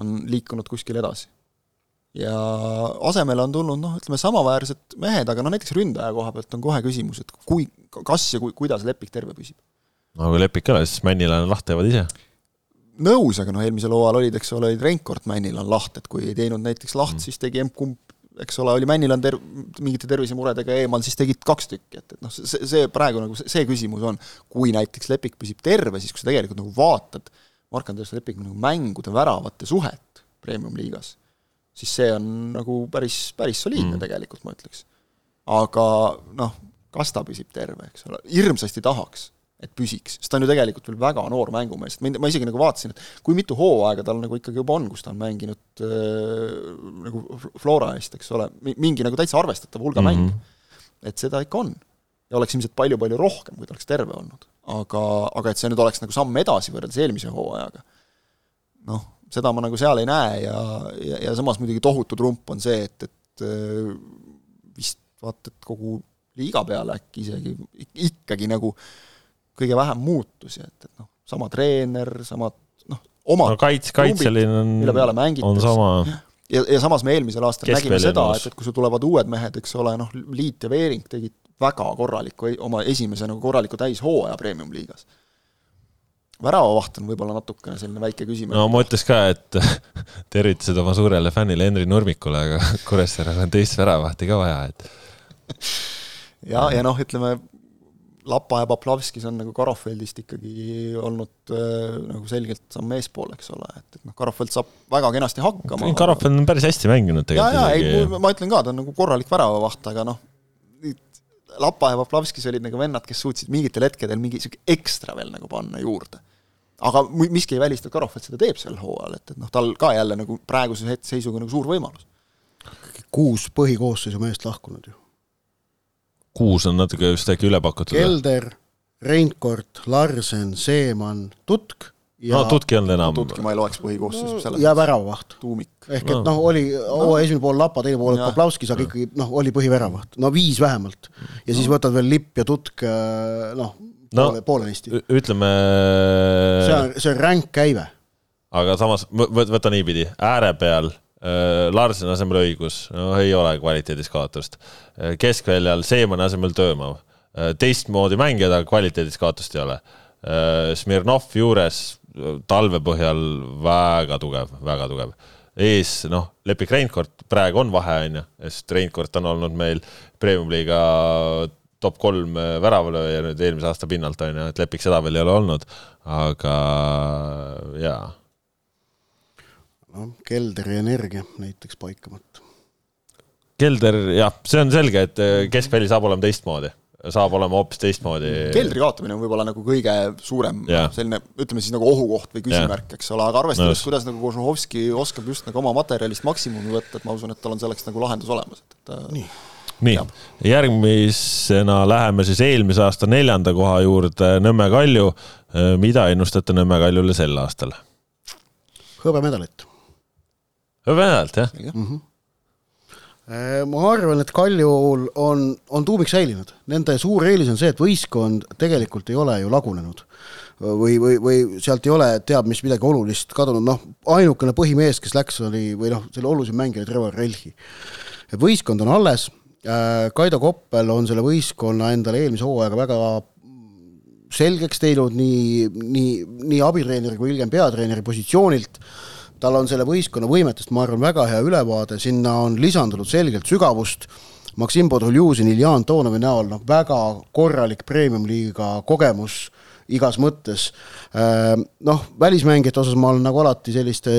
on liikunud kuskile edasi ja asemele on tulnud noh, ütleme samaväärsed mehed, aga noh, näiteks ründaja koha pealt on kohe küsimus, et kui, kas ja kui, kuidas Lepik terve püsib. no kui Lepik ei ole, siis Männilane lahti jäävad ise. nõus, aga noh, eelmisel hooajal olid, eks ole, olid Reinkord Männilan laht, et kui ei teinud näiteks laht mm., siis tegi emb-kumb, eks ole, oli Männilan ter-, mingite tervisemuredega eemal, siis tegid kaks tükki, et, et noh, see, see praegu nagu see, see küsimus on, kui näiteks Lepik püsib terve, siis kui sa tegelikult nagu vaatad Mark-Andres Lepiku nagu mängude väravate suhet premium-liigas siis see on nagu päris, päris soliidne mm. tegelikult, ma ütleks. aga noh, kas ta püsib terve, eks ole, hirmsasti tahaks, et püsiks, sest ta on ju tegelikult veel väga noor mängumees, et ma isegi nagu vaatasin, et kui mitu hooaega tal nagu ikkagi juba on, kus ta on mänginud äh, nagu Flora eest, eks ole, mingi nagu täitsa arvestatav hulga mm -hmm. mänge. et seda ikka on. ja oleks ilmselt palju-palju rohkem, kui ta oleks terve olnud. aga, aga et see nüüd oleks nagu samm edasi võrreldes eelmise hooajaga, noh, seda ma nagu seal ei näe ja, ja, ja samas muidugi tohutu trump on see, et, et äh, vist vaata, et kogu liiga peale äkki isegi ikkagi nagu kõige vähem muutusi, et, et noh, sama treener, samad noh, omad no kaits-, kaitseline on, on sama. Ja, ja samas me eelmisel aastal nägime seda, et, et kui sul tulevad uued mehed, eks ole, noh, Liit ja Veering tegid väga korraliku, oma esimese nagu korraliku täishooaja premium-liigas väravavaht on võib-olla natukene selline väike küsimus. no ma ütleks ka, et tervitused oma suurele fännile Henri Nurmikule, aga Kuressaarel on teist väravahti ka vaja, et. ja, ja noh, ütleme Lapa ja Poplavskis on nagu Karofeldist ikkagi olnud äh, nagu selgelt samm eespool, eks ole, et, et noh, Karofeld saab väga kenasti hakkama. Karofeld on päris hästi mänginud tegelikult. ja, ja ei, ma ütlen ka, ta on nagu korralik väravavaht, aga noh, Lapa ja Poplavskis olid nagu vennad, kes suutsid mingitel hetkedel mingi sihuke ekstra veel nagu panna juurde. Aga miski ei välista, et Karofeld seda teeb sel hooajal, et, et noh, tal ka jälle nagu praeguse hetkeseisuga nagu suur võimalus. kuus põhikoosseisu meest lahkunud ju kuus on natuke vist äkki üle pakutud. Kelder, Reinkord, Larsen, Seeman, Tutk ja no Tutki on enam. Tutki ma ei loeks põhikoosseisu selles mõttes. ja väravavaht. tuumik. ehk et noh, oli hooaja no. esimene pool Lapa, teine pool Poplauskis, aga ikkagi noh, oli põhiväravavaht, no viis vähemalt. ja no. siis võtad veel Lipp ja Tutk äh, noh no, poole, poolenisti. ütleme. see on, see on ränk käive. aga samas võta niipidi, ääre peal Äh, Larseni asemel õigus, no ei ole kvaliteedis kaotust. Äh, keskväljal Seemani asemel Töömav, äh, teistmoodi mängijad, aga kvaliteedis kaotust ei ole. Smirnov juures talve põhjal väga tugev, väga tugev. ees, noh, Lepik Reinkord praegu on vahe, on ju, sest Reinkord on olnud meil Premium-liiga top kolm väravalööja nüüd eelmise aasta pinnalt, on ju, et Lepik seda veel ei ole olnud, aga jaa noh, keldri energia näiteks paikamata. kelder, jah, see on selge, et äh, keskväli saab olema teistmoodi saab olema hoopis teistmoodi. keldri kaotamine on võib-olla nagu kõige suurem yeah. selline, ütleme siis nagu ohukoht või küsimärk eks ole, aga arvestades no,, kuidas nagu Kožuhovski oskab just nagu oma materjalist maksimumi võtta, et ma usun, et tal on selleks nagu lahendus olemas, et, et nii, nii., järgmisena läheme siis eelmise aasta neljanda koha juurde, Nõmme Kalju. mida ennustate Nõmme Kaljule sel aastal? hõbemedalit vähemalt jah mm? -hmm ma arvan, et Kaljul on, on tuumik säilinud, nende suur eelis on see, et võistkond tegelikult ei ole ju lagunenud. või, või, või sealt ei ole teab mis midagi olulist kadunud, noh, ainukene põhimees, kes läks, oli, või noh, selle olulisem mängija oli Trevor Relhi. võistkond on alles, äh, Kaido Koppel on selle võistkonna endale eelmise hooajaga väga selgeks teinud nii, nii, nii abitreeneri kui hiljem peatreeneri positsioonilt. Tal on selle võistkonna võimetest, ma arvan, väga hea ülevaade, sinna on lisandunud selgelt sügavust, Maksim Podoljuzin, Iljan Tonovi näol, noh, väga korralik premium-liiga kogemus igas mõttes. Ehm, noh, välismängijate osas ma olen nagu alati selliste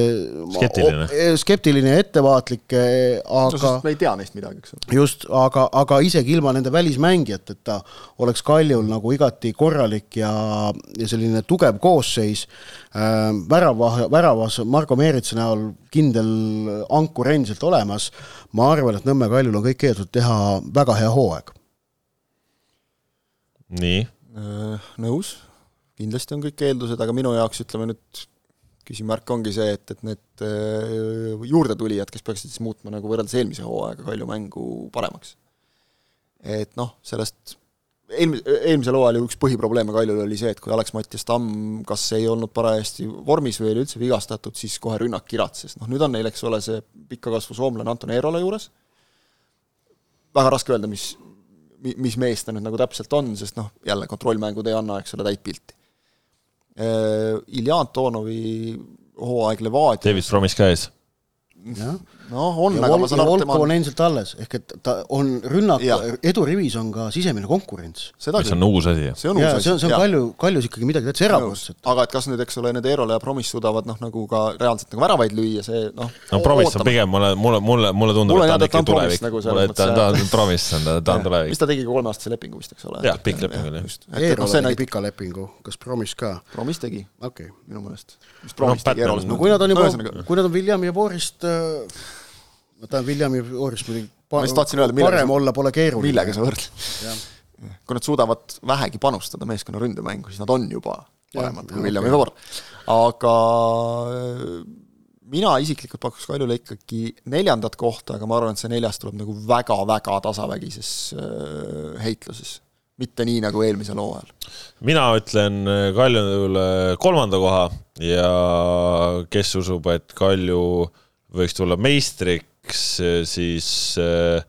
skeptiline, skeptiline ja ettevaatlik, eh, aga no, me ei tea neist midagi, eks ole. just, aga, aga isegi ilma nende välismängijateta oleks Kaljul nagu igati korralik ja, ja selline tugev koosseis ähm,. värava, väravas Marko Meeritsa näol kindel ankur endiselt olemas, ma arvan, et Nõmme Kaljul on kõik eeldused teha väga hea hooaeg. nii äh,? nõus kindlasti on kõik eeldused, aga minu jaoks ütleme nüüd küsimärk ongi see, et, et need äh, juurdetulijad, kes peaksid siis muutma nagu võrreldes eelmise hooaega Kalju mängu paremaks. et noh, sellest eelmi-, eelmisel hooajal ju üks põhiprobleeme Kaljul oli see, et kui Alex-Mattias Tamm kas ei olnud parajasti vormis või oli üldse vigastatud, siis kohe rünnak kiratses, noh nüüd on neil, eks ole, see pika kasvu soomlane Anton Eerola juures, väga raske öelda, mis, mis mees ta nüüd nagu täpselt on, sest noh, jälle kontrollmängud ei anna, eks ole, täit pilti Ilja Antonovi hooaeg Levadia. David Fromis käes noh, on, aga ma saan aru, tema on endiselt alles, ehk et ta on rünnak, edurivis on ka sisemine konkurents. mis on uus asi. see on uus asi. see on, see on Kalju, Kaljus ikkagi midagi täitsa erakordset. aga et kas nüüd, eks ole, need Eerola ja Promis suudavad noh, nagu ka reaalselt nagu väravaid lüüa, see noh. no Promis on pigem mulle, mulle, mulle, mulle tundub, et ta on ikka tulevik. Nagu mulle, et ta on Promis, ta on tulevik. mis ta tegi kolmeaastase lepingu vist, eks ole. jah, pikk leping oli. Eerola tegi pika lepingu, kas Promis ka? Promis tegi. okei. minu meelest. mis Promis tegi Eerolas. no kui nad on juba, kui nad on Williami ja Borist äh, ma tahan Williami Oorist muidugi ma just tahtsin öelda, parem sa, olla pole keeruline. millega sa võrdled? kui nad suudavad vähegi panustada meeskonna ründemängu, siis nad on juba paremad kui William ja Oor. aga mina isiklikult pakuks Kaljule ikkagi neljandat kohta, aga ma arvan, et see neljas tuleb nagu väga-väga tasavägises äh, heitluses. mitte nii nagu eelmisel hooajal. mina ütlen äh, Kaljule kolmanda koha ja kes usub, et Kalju võiks tulla meistriks, eks siis äh,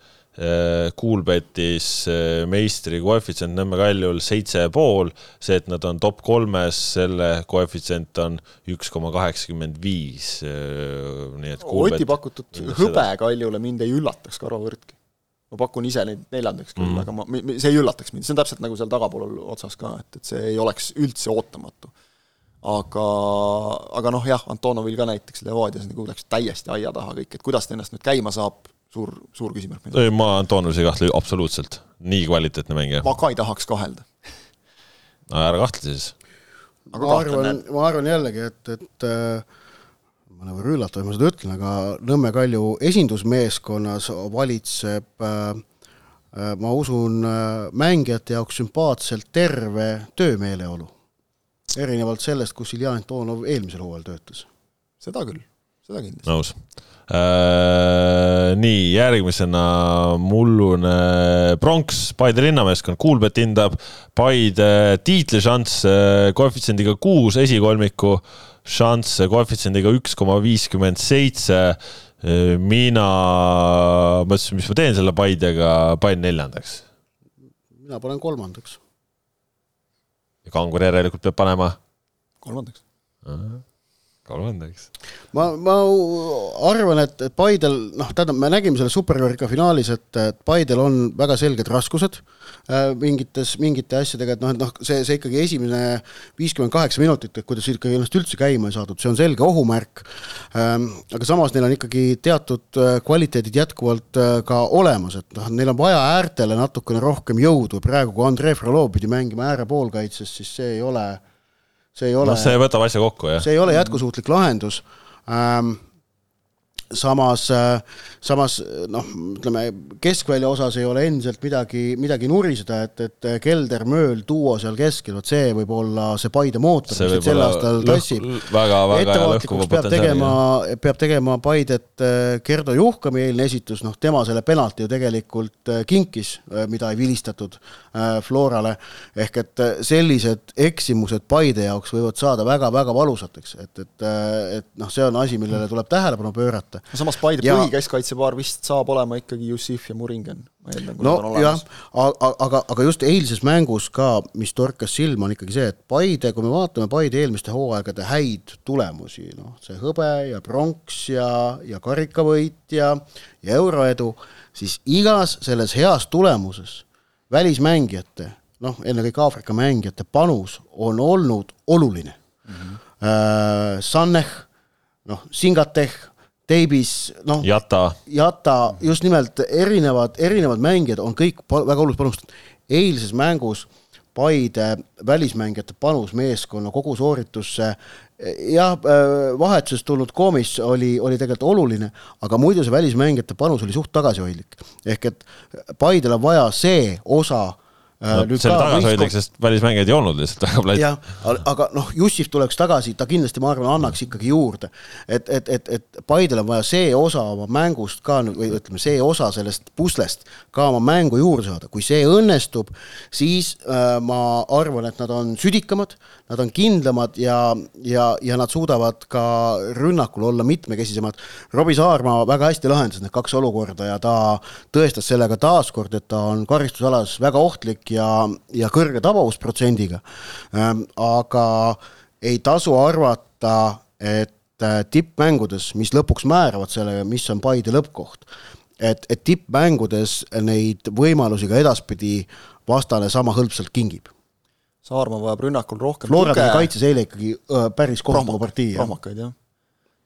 Kuulbetis meistri koefitsient Nõmme Kaljul seitse pool, see, et nad on top kolmes, selle koefitsient on üks koma kaheksakümmend viis, nii et Kuulbet... Oti pakutud hõbe Kaljule mind ei üllataks, Karvo Võrtki ma pakun ise neid neljandaks küll mm, -hmm. aga ma, see ei üllataks mind, see on täpselt nagu seal tagapool otsas ka, et, et see ei oleks üldse ootamatu. Aga, aga noh, jah, Antonovil ka näiteks Levadias nagu läks täiesti aia taha kõik, et kuidas ta ennast nüüd käima saab, suur, suur küsimärk. ei, ma Antonovis ei kahtle absoluutselt, nii kvaliteetne mängija. ma ka ei tahaks kahelda. no ära kahtle siis. ma arvan, ma arvan jällegi, et, et äh, mõnevõrra üllatav, ma seda ütlen, aga Nõmme Kalju esindusmeeskonnas valitseb äh, äh, ma usun, äh, mängijate jaoks sümpaatselt terve töömeeleolu. Erinevalt sellest, kus Ilja Antonov eelmisel hooajal töötas. seda küll, seda kindlasti. nõus äh,. Nii, järgmisena mullune pronks, Paide linnameeskond, Kuulbet hindab Paide tiitlišanss koefitsiendiga kuus esikolmiku šansse koefitsiendiga üks koma viiskümmend seitse. mina mõtlesin, mis ma teen selle Paidega, panin neljandaks. mina panen kolmandaks. Kangur järelikult peab panema? kolmandaks kolmandaks. ma, ma arvan, et, et Paidel, noh, tähendab, me nägime selle superkarika finaalis, et, et Paidel on väga selged raskused äh, mingites, mingite asjadega, et noh, et noh, see, see ikkagi esimene viiskümmend kaheksa minutit, et kuidas ikkagi ennast üldse käima ei saadud, see on selge ohumärk ähm,. aga samas neil on ikkagi teatud äh, kvaliteedid jätkuvalt äh, ka olemas, et noh, neil on vaja äärtele natukene rohkem jõudu, praegu kui Andrei Frolov pidi mängima äärepoolkaitses, siis see ei ole see ei ole no see võtab asja kokku, jah. see ei ole jätkusuutlik lahendus ähm, samas, äh, samas noh, ütleme keskvälja osas ei ole endiselt midagi, midagi nuriseda, et, et Kelder, Mööl, duo seal keskel, vot see võib olla see Paide mootor, mis neid sel aastal tassib. ettevaatlikuks peab tegema, peab tegema Paidet äh, Gerdo Juhkami eilne esitus, noh, tema selle penalti ju tegelikult äh, kinkis, mida ei vilistatud Florale, ehk et sellised eksimused Paide jaoks võivad saada väga-väga valusateks, et, et, et noh, see on asi, millele tuleb tähelepanu pöörata. No samas Paide ja... põhikeskkaitsepaar vist saab olema ikkagi Jussif ja Muringen, ma eeldan, kui no, nad on olemas. aga, aga, aga just eilses mängus ka, mis torkas silma, on ikkagi see, et Paide, kui me vaatame Paide eelmiste hooaegade häid tulemusi, noh, see hõbe ja pronks ja, ja karikavõit ja, ja euroedu, siis igas selles heas tulemuses välismängijate, noh, ennekõike Aafrika mängijate panus on olnud oluline mm. -hmm. Uh, Sanneh, noh, Singateh Teibis, noh, Jata, Jata, just nimelt erinevad, erinevad mängijad on kõik väga oluliselt panustanud. eilses mängus Paide välismängijate panus meeskonna kogu sooritusse, jah, äh, vahetusest tulnud koomis oli, oli tegelikult oluline, aga muidu see välismängijate panus oli suht tagasihoidlik. ehk et Paidel on vaja see osa Äh, no, selle tagasihoidlik, sest välismängijaid ei olnud lihtsalt väga palju. jah, aga noh, Jussif tuleks tagasi, ta kindlasti, ma arvan, annaks ikkagi juurde. et, et, et, et Paidel on vaja see osa oma mängust ka või ütleme, see osa sellest puslest ka oma mängu juurde saada, kui see õnnestub, siis äh, ma arvan, et nad on südikamad, nad on kindlamad ja, ja, ja nad suudavad ka rünnakul olla mitmekesisemad. Robbie Saarma väga hästi lahendas need kaks olukorda ja ta tõestas sellega taaskord, et ta on karistusalas väga ohtlik ja, ja kõrge tabavusprotsendiga. Ähm, aga ei tasu arvata, et äh, tippmängudes, mis lõpuks määravad selle, mis on Paide lõppkoht, et, et tippmängudes neid võimalusi ka edaspidi vastane sama hõlpsalt kingib. Saarma vajab rünnakul rohkem Flora tuge. kaitses eile ikkagi öö, päris kohutava partii. prohmakaid, jah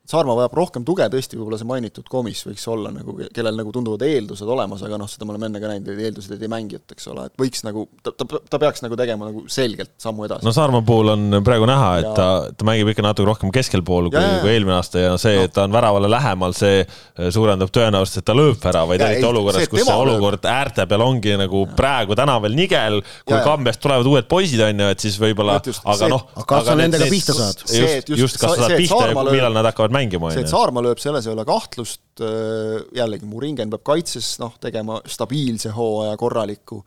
Saarma vajab rohkem tuge, tõesti, võib-olla see mainitud komis võiks olla nagu, kellel nagu tunduvad eeldused olemas, aga noh, seda me oleme enne ka näinud, et eeldused ei tee mängijat, eks ole, et võiks nagu, ta, ta, ta peaks nagu tegema nagu selgelt sammu edasi. no Saarma puhul on praegu näha, et ja... ta, ta mängib ikka natuke rohkem keskel pool kui, kui eelmine aasta ja see no., et ta on väravale lähemal, see eh, suurendab tõenäosust, et ta lööb väravaid, eriti olukorras, kus see olukord lööb. äärte peal ongi nagu ja. praegu täna veel nigel, kui Kambjast tulevad uued poisid, on ju, et siis võib-olla, aga noh. aga kas sa nendega pihta saad? just, just, kas sa saad pihta ja millal nad hakkavad mängima, on ju. Saarma lööb, selles ei ole kahtlust, äh, jällegi Muringen peab kaitses noh, tegema stabiilse hooaja korraliku,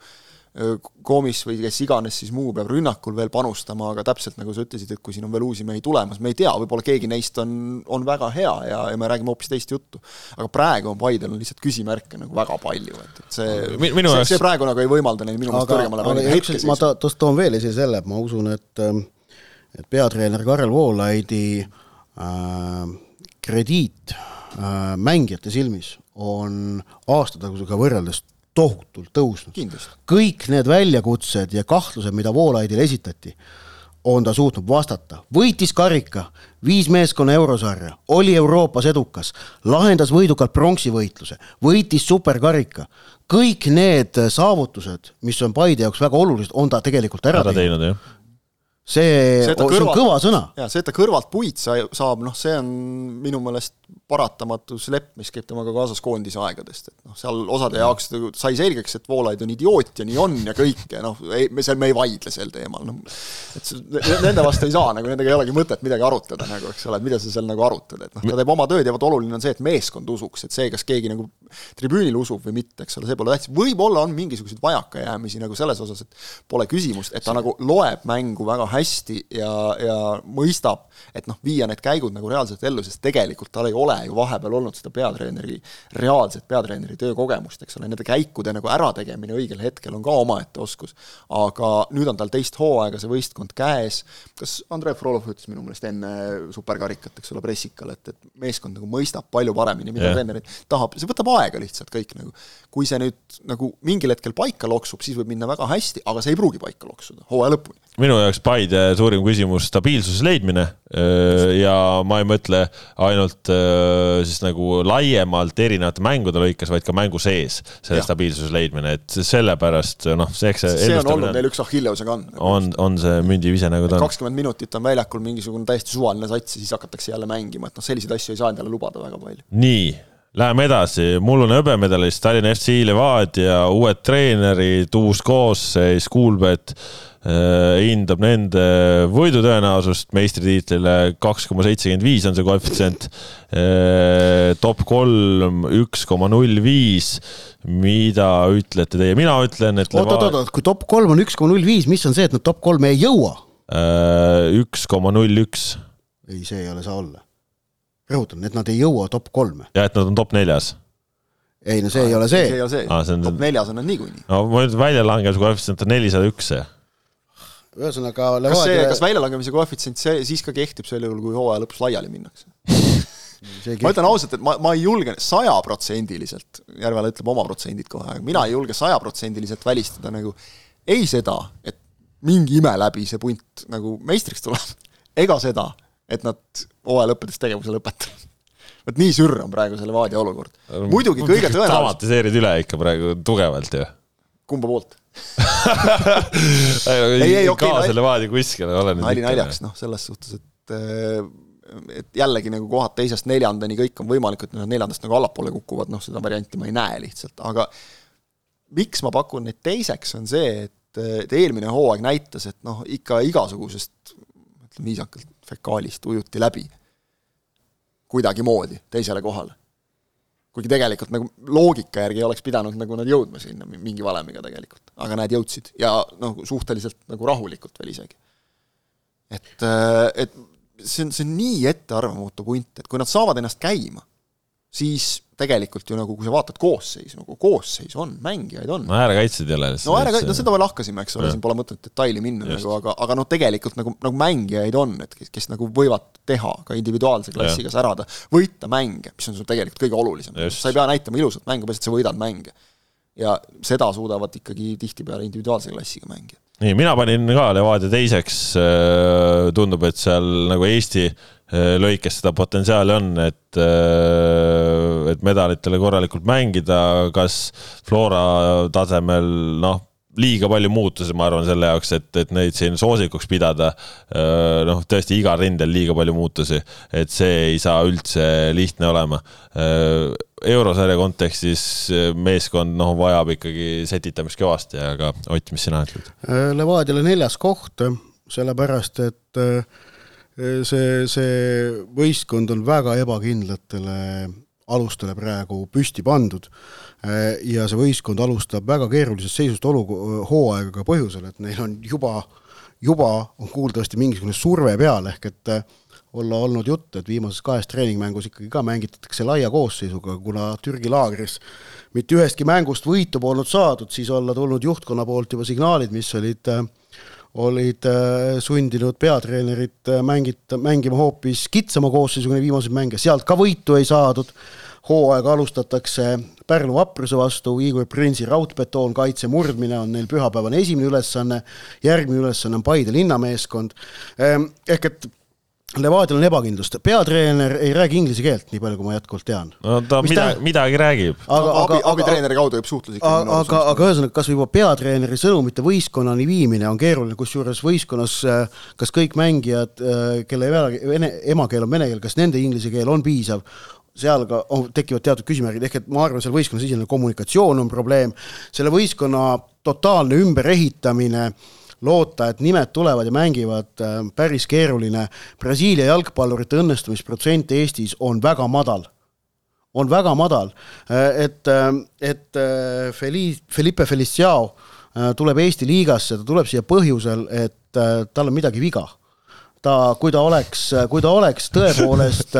Koomis või kes iganes siis muu peab rünnakul veel panustama, aga täpselt nagu sa ütlesid, et kui siin on veel uusi mehi tulemas, me ei tea, võib-olla keegi neist on, on väga hea ja, ja me räägime hoopis teist juttu. aga praegu on Paidel on lihtsalt küsimärke nagu väga palju, et, et see, see, jaoks... see praegu nagu ei võimalda neil minu meelest kõrgemale valida hetke siis. ma ta, toon veel esile selle, et ma usun, et et peatreener Karel Voolaidi äh, krediit äh, mängijate silmis on aastatagusega võrreldes tohutult tõusnud. kõik need väljakutsed ja kahtlused, mida Voolaidile esitati, on ta suutnud vastata, võitis karika, viis meeskonna eurosarja, oli Euroopas edukas, lahendas võidukalt pronksivõitluse, võitis superkarika. kõik need saavutused, mis on Paide jaoks väga olulised, on ta tegelikult ära, ära teinud, teinud see, see, see on kõva sõna. jaa, see, et ta kõrvalt puid sa-, saab, noh, see on minu meelest paratamatu slepp, mis käib temaga kaasas koondise aegadest, et noh, seal osade jaoks sai selgeks, et Voolaid on idioot ja nii on ja kõik ja noh, ei, me seal, me ei vaidle sel teemal, noh. Et nende vastu ei saa, nagu nendega ei olegi mõtet midagi arutada nagu, eks ole, et mida sa seal nagu arutad, et noh, ta teeb oma tööd ja vot oluline on see, et meeskond usuks, et see, kas keegi nagu tribüünil usub või mitte, eks ole, see pole tähtis, võib-olla on mingisuguseid vajakajäämisi nagu selles osas, et pole küsimust, et ta nagu loeb mängu väga hästi ja, ja mõistab, et noh, viia need käigud nagu reaalselt ellu, sest tegelikult tal ei ole ju vahepeal olnud seda peatreeneri, reaalset peatreeneri töökogemust, eks ole, nende käikude nagu ärategemine õigel hetkel on ka omaette oskus. aga nüüd on tal teist hooaega see võistkond käes, kas Andrei Frolov ütles minu meelest enne superkarikat, eks ole, pressikal, et, et meeskond nagu mõistab palju paremini, mida treener tahab, see võtab aega lihtsalt kõik nagu. Kui see nüüd nagu mingil hetkel paika loksub, siis võib minna väga hästi, aga see ei pruugi paika loksuda hooaja lõpuni minu jaoks Paide suurim küsimus stabiilsuse leidmine ja ma ei mõtle ainult siis nagu laiemalt erinevate mängude lõikes, vaid ka mängu sees selle ja. stabiilsuse leidmine, et sellepärast noh, see, eks see see on olnud neil üks Achilleuse kand. on, on see mündi vise nagu ta on. kakskümmend minutit on väljakul mingisugune täiesti suvaline sats ja siis hakatakse jälle mängima, et noh, selliseid asju ei saa endale lubada väga palju. nii Läheme edasi, mullune hõbemedalist Tallinna FC Levadia, uued treenerid, uus koosseis, Kuulbet äh, hindab nende võidutõenäosust meistritiitlile kaks koma seitsekümmend viis on see koefitsient. Äh, top kolm üks koma null viis. mida ütlete teie, mina ütlen, et. oot, oot, oot, kui top kolm on üks koma null viis, mis on see, et nad top kolme ei jõua? Äh, üks koma null üks. ei, see ei ole saa olla rõhutan, et nad ei jõua top kolme. ja et nad on top neljas. ei no see ei ole see. see ei ole see ah,, on... top neljas on nad niikuinii. no ma ütlen, väljalangemise koefitsient on nelisada üks ühesõnaga kas see, kas väljalangemise koefitsient, see siis ka kehtib sel juhul, kui hooaja lõpus laiali minnakse ma ütlen ausalt, et ma, ma ei julge sajaprotsendiliselt, Järvela ütleb oma protsendid kohe, aga mina ei julge sajaprotsendiliselt välistada nagu ei seda, et mingi ime läbi see punt nagu meistriks tuleb, ega seda, et nad hooaja lõppedes tegevuse lõpetavad. vot nii sürr on praegu see Levadia olukord. muidugi kõige tõenäolisem dramatiseerid üle ikka praegu tugevalt ju. kumba poolt ei, ei, okei. kaasa Levadia kuskile ole nüüd nali naljaks, noh, selles suhtes, et äh, et jällegi nagu kohad teisest neljandani kõik on võimalik, et nad neljandast nagu allapoole kukuvad, noh, seda varianti ma ei näe lihtsalt, aga miks ma pakun neid teiseks, on see, et, et eelmine hooaeg näitas, et noh, ikka igasugusest, ütleme viisakalt, fekaalist ujuti läbi kuidagimoodi teisele kohale. kuigi tegelikult nagu loogika järgi oleks pidanud nagu nad jõudma sinna mingi valemiga tegelikult, aga näed, jõudsid ja noh, suhteliselt nagu rahulikult veel isegi. et, et see on, see on nii ettearvamatu punt, et kui nad saavad ennast käima, siis tegelikult ju nagu, kui sa vaatad koosseisu, nagu koosseis on, mängijaid on. no äärekaitsjad ei ole. no äärekaitsjad, no seda me lahkasime, eks ole, siin pole mõtet detaili minna Just. nagu, aga, aga noh, tegelikult nagu, nagu mängijaid on, et kes, kes nagu võivad teha ka individuaalse klassiga särada, võita mänge, mis on sul tegelikult kõige olulisem. sa ei pea näitama ilusat mängu, peaasi, et sa võidad mänge. ja seda suudavad ikkagi tihtipeale individuaalse klassiga mängijad nii, mina panin ka Levadia teiseks, äh, tundub, et seal nagu Eesti lõikes seda potentsiaali on, et, äh, et medalitele korralikult mängida, kas Flora tasemel, noh liiga palju muutusi, ma arvan, selle jaoks, et, et neid siin soosikuks pidada. noh, tõesti igal rindel liiga palju muutusi, et see ei saa üldse lihtne olema. eurosarja kontekstis meeskond noh, vajab ikkagi setitamist kõvasti, aga Ott, mis sina ütled? Levadiale neljas koht, sellepärast et see, see võistkond on väga ebakindlatele alustele praegu püsti pandud ja see võistkond alustab väga keerulisest seisust olu-, hooaega ka põhjusel, et neil on juba, juba on kuuldavasti mingisugune surve peal, ehk et olla olnud jutt, et viimases kahes treeningmängus ikkagi ka mängitatakse laia koosseisuga, kuna Türgi laagris mitte ühestki mängust võitu polnud saadud, siis olla tulnud juhtkonna poolt juba signaalid, mis olid olid äh, sundinud peatreenerit äh, mängita, mängima hoopis kitsama koosseisuga viimaseid mänge, sealt ka võitu ei saadud, hooaega alustatakse Pärnu vapruse vastu, Igor Prinsi raudbetoonkaitse murdmine on neil pühapäevane esimene ülesanne, järgmine ülesanne on Paide linnameeskond, ehm, ehk et Levadial on ebakindlust, peatreener ei räägi inglise keelt, nii palju kui ma jätkuvalt tean. no ta Mis midagi, midagi räägib. aga, aga, abitreeneri kaudu võib suhtlus ikka aga, aga, aga ühesõnaga, kas või juba peatreeneri sõnumite võistkonnani viimine on keeruline, kusjuures võistkonnas äh, kas kõik mängijad, äh, kelle vene, emakeel on vene keel, kas nende inglise keel on piisav, seal ka oh, tekivad teatud küsimärgid, ehk et ma arvan, seal võistkonnas sisene kommunikatsioon on probleem, selle võistkonna totaalne ümberehitamine äh, loota, et nimed tulevad ja mängivad, äh, päris keeruline. Brasiilia jalgpallurite õnnestumisprotsent Eestis on väga madal. On väga madal, äh, et, äh, et Feli-, Felipe Feliciao tuleb Eesti liigasse, ta tuleb siia põhjusel, et tal on midagi viga. Ta, kui ta oleks, kui ta oleks tõepoolest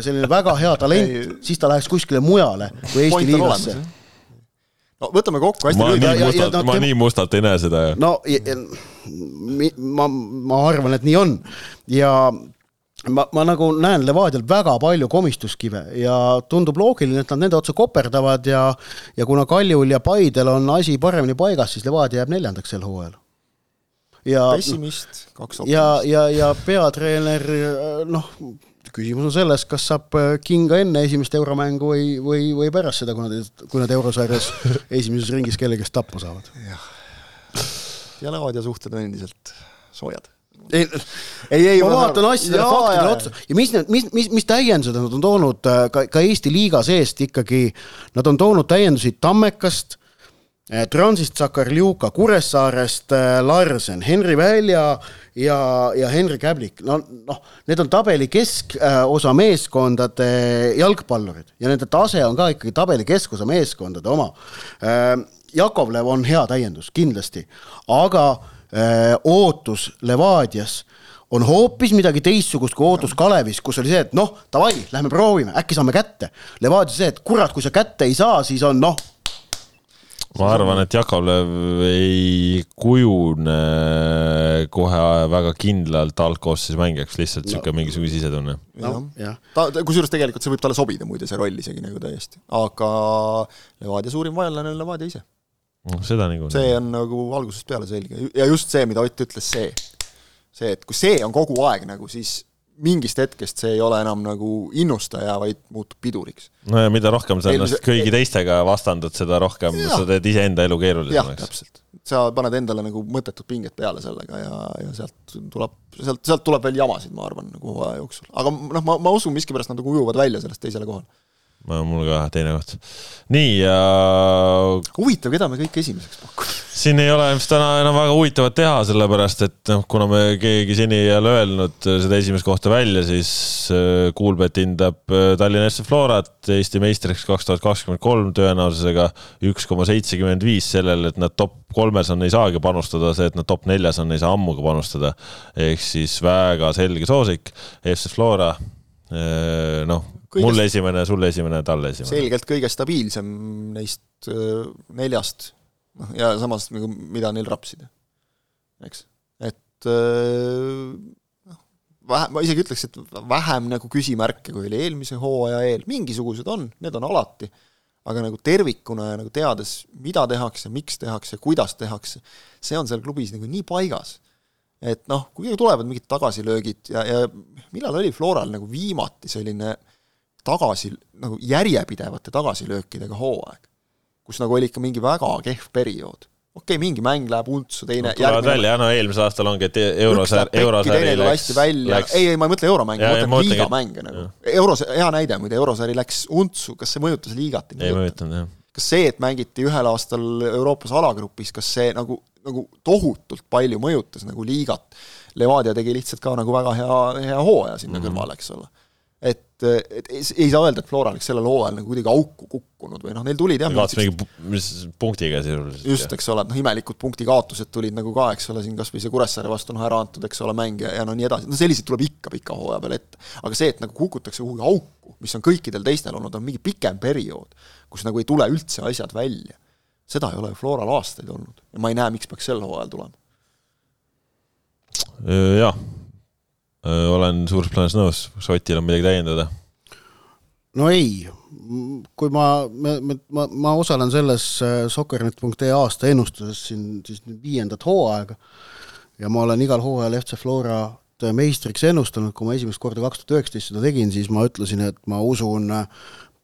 selline väga hea talent, siis ta läheks kuskile mujale kui Eesti liigasse no võtame kokku hästi ma lühidalt. nii mustalt, no, ma nii mustalt ei näe seda. no ma, ma arvan, et nii on ja ma, ma nagu näen Levadial väga palju komistuskive ja tundub loogiline, et nad nende otsa koperdavad ja ja kuna Kaljul ja Paidel on asi paremini paigas, siis Levadia jääb neljandaks sel hooajal. ja pessimist, kaks optimist. ja, ja, ja peatreener noh, küsimus on selles, kas saab äh, kinga enne esimest euromängu või, või, või pärast seda, kui nad, kui nad eurosarjas esimeses ringis kellegist tappa saavad. jah, ja Levadia suhted on endiselt soojad. Ei, ei, ei, ma vaatan asjadele, faktidele otsa. Ja mis need, mis, mis, mis täiendused nad on toonud äh, ka, ka Eesti liiga seest ikkagi, nad on toonud täiendusi Tammekast, Transist Sakarliuka, Kuressaarest Larsen, Henri Välja ja, ja Henrik Häblik, no noh, need on tabeli keskosa meeskondade jalgpallurid ja nende tase on ka ikkagi tabeli keskosa meeskondade oma. Äh, Jakovlev on hea täiendus, kindlasti, aga ootus Levadias on hoopis midagi teistsugust kui ootus Kalevis, kus oli see, et noh, davai, lähme proovime, äkki saame kätte. Levadia see, et kurat, kui sa kätte ei saa, siis on noh ma arvan, et Jakovlev ei kujune kohe väga kindlalt algkoosseisu mängijaks, lihtsalt niisugune no. mingisugune sisetunne. jah ja. ta, kusjuures tegelikult see võib talle sobida muide, see roll isegi nagu täiesti, aga Levadia suurim vaenlane on Levadia ise. noh, seda niikuinii. see on nagu algusest peale selge ja just see, mida Ott ütles, see, see, et kui see on kogu aeg nagu, siis mingist hetkest see ei ole enam nagu innustaja, vaid muutub piduriks. no ja mida rohkem sa ennast kõigi teistega vastandad, seda rohkem ja. sa teed iseenda elu keerulisemaks. täpselt. sa paned endale nagu mõttetut pinget peale sellega ja, ja sealt tuleb, sealt, sealt tuleb veel jamasid, ma arvan, nagu hooaja jooksul. aga noh, ma, ma usun, miskipärast nad nagu ujuvad välja sellest teisele kohale mul ka teine koht. nii ja. huvitav, keda me kõik esimeseks pakume siin ei ole vist täna enam väga huvitavat teha, sellepärast et noh, kuna me keegi seni ei ole öelnud seda esimest kohta välja, siis Kuulbet hindab äh, Tallinna FC Florat Eesti meistriks kaks tuhat kakskümmend kolm tõenäosusega üks koma seitsekümmend viis sellele, et nad top kolmes on, ei saagi panustada, see, et nad top neljas on, ei saa ammugi panustada. ehk siis väga selge soosik, FC Flora äh, noh, kõige... mul esimene, sul esimene, talle esimene. selgelt kõige stabiilsem neist äh, neljast, noh ja samas nagu mida neil rapsida, eks, et äh, noh, vähe, ma isegi ütleks, et vähem nagu küsimärke, kui oli eelmise hooaja eel, mingisugused on, need on alati, aga nagu tervikuna ja nagu teades, mida tehakse, miks tehakse, kuidas tehakse, see on seal klubis nagu nii paigas. Et noh, kui tulevad mingid tagasilöögid ja, ja millal oli Floral nagu viimati selline tagasi, nagu järjepidevate tagasilöökidega hooaeg, kus nagu oli ikka mingi väga kehv periood. okei okay,, mingi mäng läheb untsu, teine no, tulevad välja, no eelmisel aastal ongi, et eurosär, eurosari läks, läks ei, ei ma ei mõtle euromänge, ma mõtlen liigamänge nagu. euros, hea näide muide, eurosari läks untsu, kas see mõjutas liigat? ei mõjutanud, jah. kas see, et mängiti ühel aastal Euroopas alagrupis, kas see nagu, nagu tohutult palju mõjutas nagu liigat? Levadia tegi lihtsalt ka nagu väga hea, hea hooaja sinna mm -hmm. kõrvale, eks ole et, et ei, ei saa öelda, et Flora oleks sellel hooajal nagu kuidagi auku kukkunud või noh, neil tulid jah kaotas mingi, mis punktiga sisuliselt. just, eks ole, et noh, imelikud punktikaotused tulid nagu ka, eks ole, siin kas või see Kuressaare vastu noh, ära antud, eks ole, mäng ja, ja no nii edasi, no selliseid tuleb ikka pika hooaja peal ette. aga see, et nagu kukutakse kuhugi auku, mis on kõikidel teistel olnud, on mingi pikem periood, kus nagu ei tule üldse asjad välja, seda ei ole ju Floral aastaid olnud ja ma ei näe, miks peaks sel hooajal tulema. jah olen suures plaanis nõus, kas Otil on midagi täiendada? no ei, kui ma, ma, ma, ma osalen selles Soccernet.ee aasta ennustuses siin siis viiendat hooaega ja ma olen igal hooajal FC Florat meistriks ennustanud, kui ma esimest korda kaks tuhat üheksateist seda tegin, siis ma ütlesin, et ma usun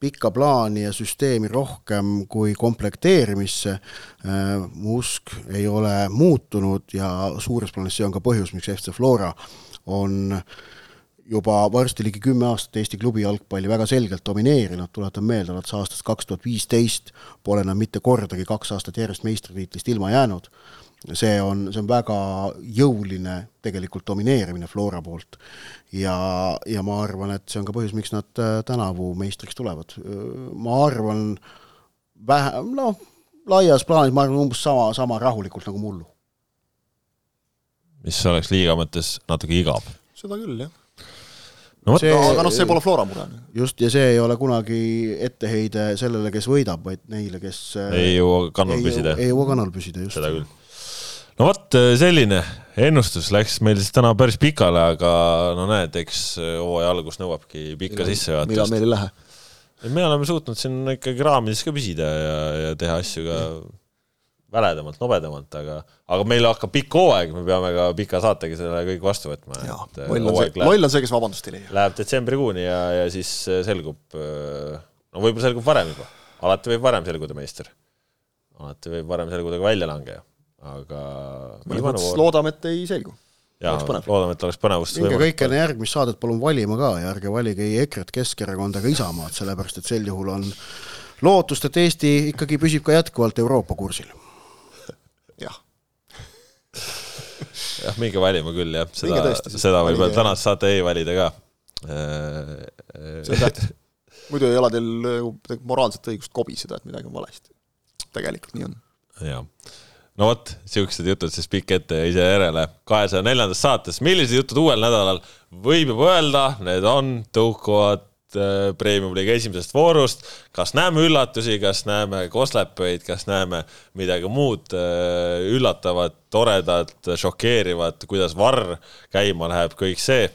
pikka plaani ja süsteemi rohkem kui komplekteerimisse. mu usk ei ole muutunud ja suures plaanis see on ka põhjus, miks FC Flora on juba varsti ligi kümme aastat Eesti klubi jalgpalli väga selgelt domineerinud, tuletan meelde, alates aastast kaks tuhat viisteist pole nad mitte kordagi kaks aastat järjest meistritiitlist ilma jäänud. see on, see on väga jõuline tegelikult domineerimine Flora poolt. ja, ja ma arvan, et see on ka põhjus, miks nad äh, tänavu meistriks tulevad. ma arvan vähe, noh, laias plaanis ma arvan umbes sama, sama rahulikult nagu mullu mis oleks liiga mõttes natuke igav. seda küll, jah. no see, aga noh, see pole Flora mure. just, ja see ei ole kunagi etteheide sellele, kes võidab, vaid neile, kes ei jõua kannul püsida. ei jõua kannul püsida, just. seda küll. no vot, selline ennustus läks meil siis täna päris pikale, aga no näed, eks hooaja algus nõuabki pikka sissejuhatust. millal meil ei lähe? me oleme suutnud siin ikkagi raamides ka püsida ja, ja teha asju ka mm väledamalt, nobedamalt, aga, aga meil hakkab pikk hooaeg, me peame ka pika saatega selle kõik vastu võtma. loll on see, loll on see, kes vabandust ei leia. Läheb detsembrikuuni ja, ja siis selgub, no võib-olla selgub varem juba, alati võib varem selguda meister. alati võib varem selguda ka väljalangeja, aga mõnes loodame, et ei selgu. jaa, loodame, et oleks põnevust minge kõik enne järgmist saadet palun valima ka ja ärge valige ei EKRE-t, Keskerakonda ega Isamaad, sellepärast et sel juhul on lootust, et Eesti ikkagi püsib ka jätkuvalt Euroopa kursil jah, minge valima küll jah, seda, seda võib veel tänast saate e-valida ka. see on tähtis. muidu ei ole teil nagu moraalset õigust kobiseda, et midagi on valesti. tegelikult nii on. jah. no vot, siuksed jutud siis pikk ette ja ise järele. kahesaja neljandas saates, millised jutud uuel nädalal võib juba öelda, need on, tõukuvad Äh, Premium-liiga esimesest voorust. kas näeme üllatusi, kas näeme koslepeid, kas näeme midagi muud äh, üllatavat, toredat, šokeerivat, kuidas varr käima läheb, kõik see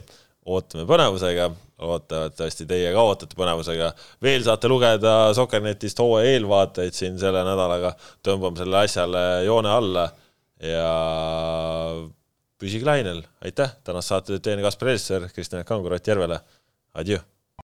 ootame põnevusega, loodetavasti teie ka ootate põnevusega. veel saate lugeda Sokkernetist hooaja eelvaateid siin selle nädalaga, tõmbame sellele asjale joone alla ja püsige lainel, aitäh, tänast saadet teine Kaspar Elisser, Kristjan Kangur, Ott Järvele, adjöö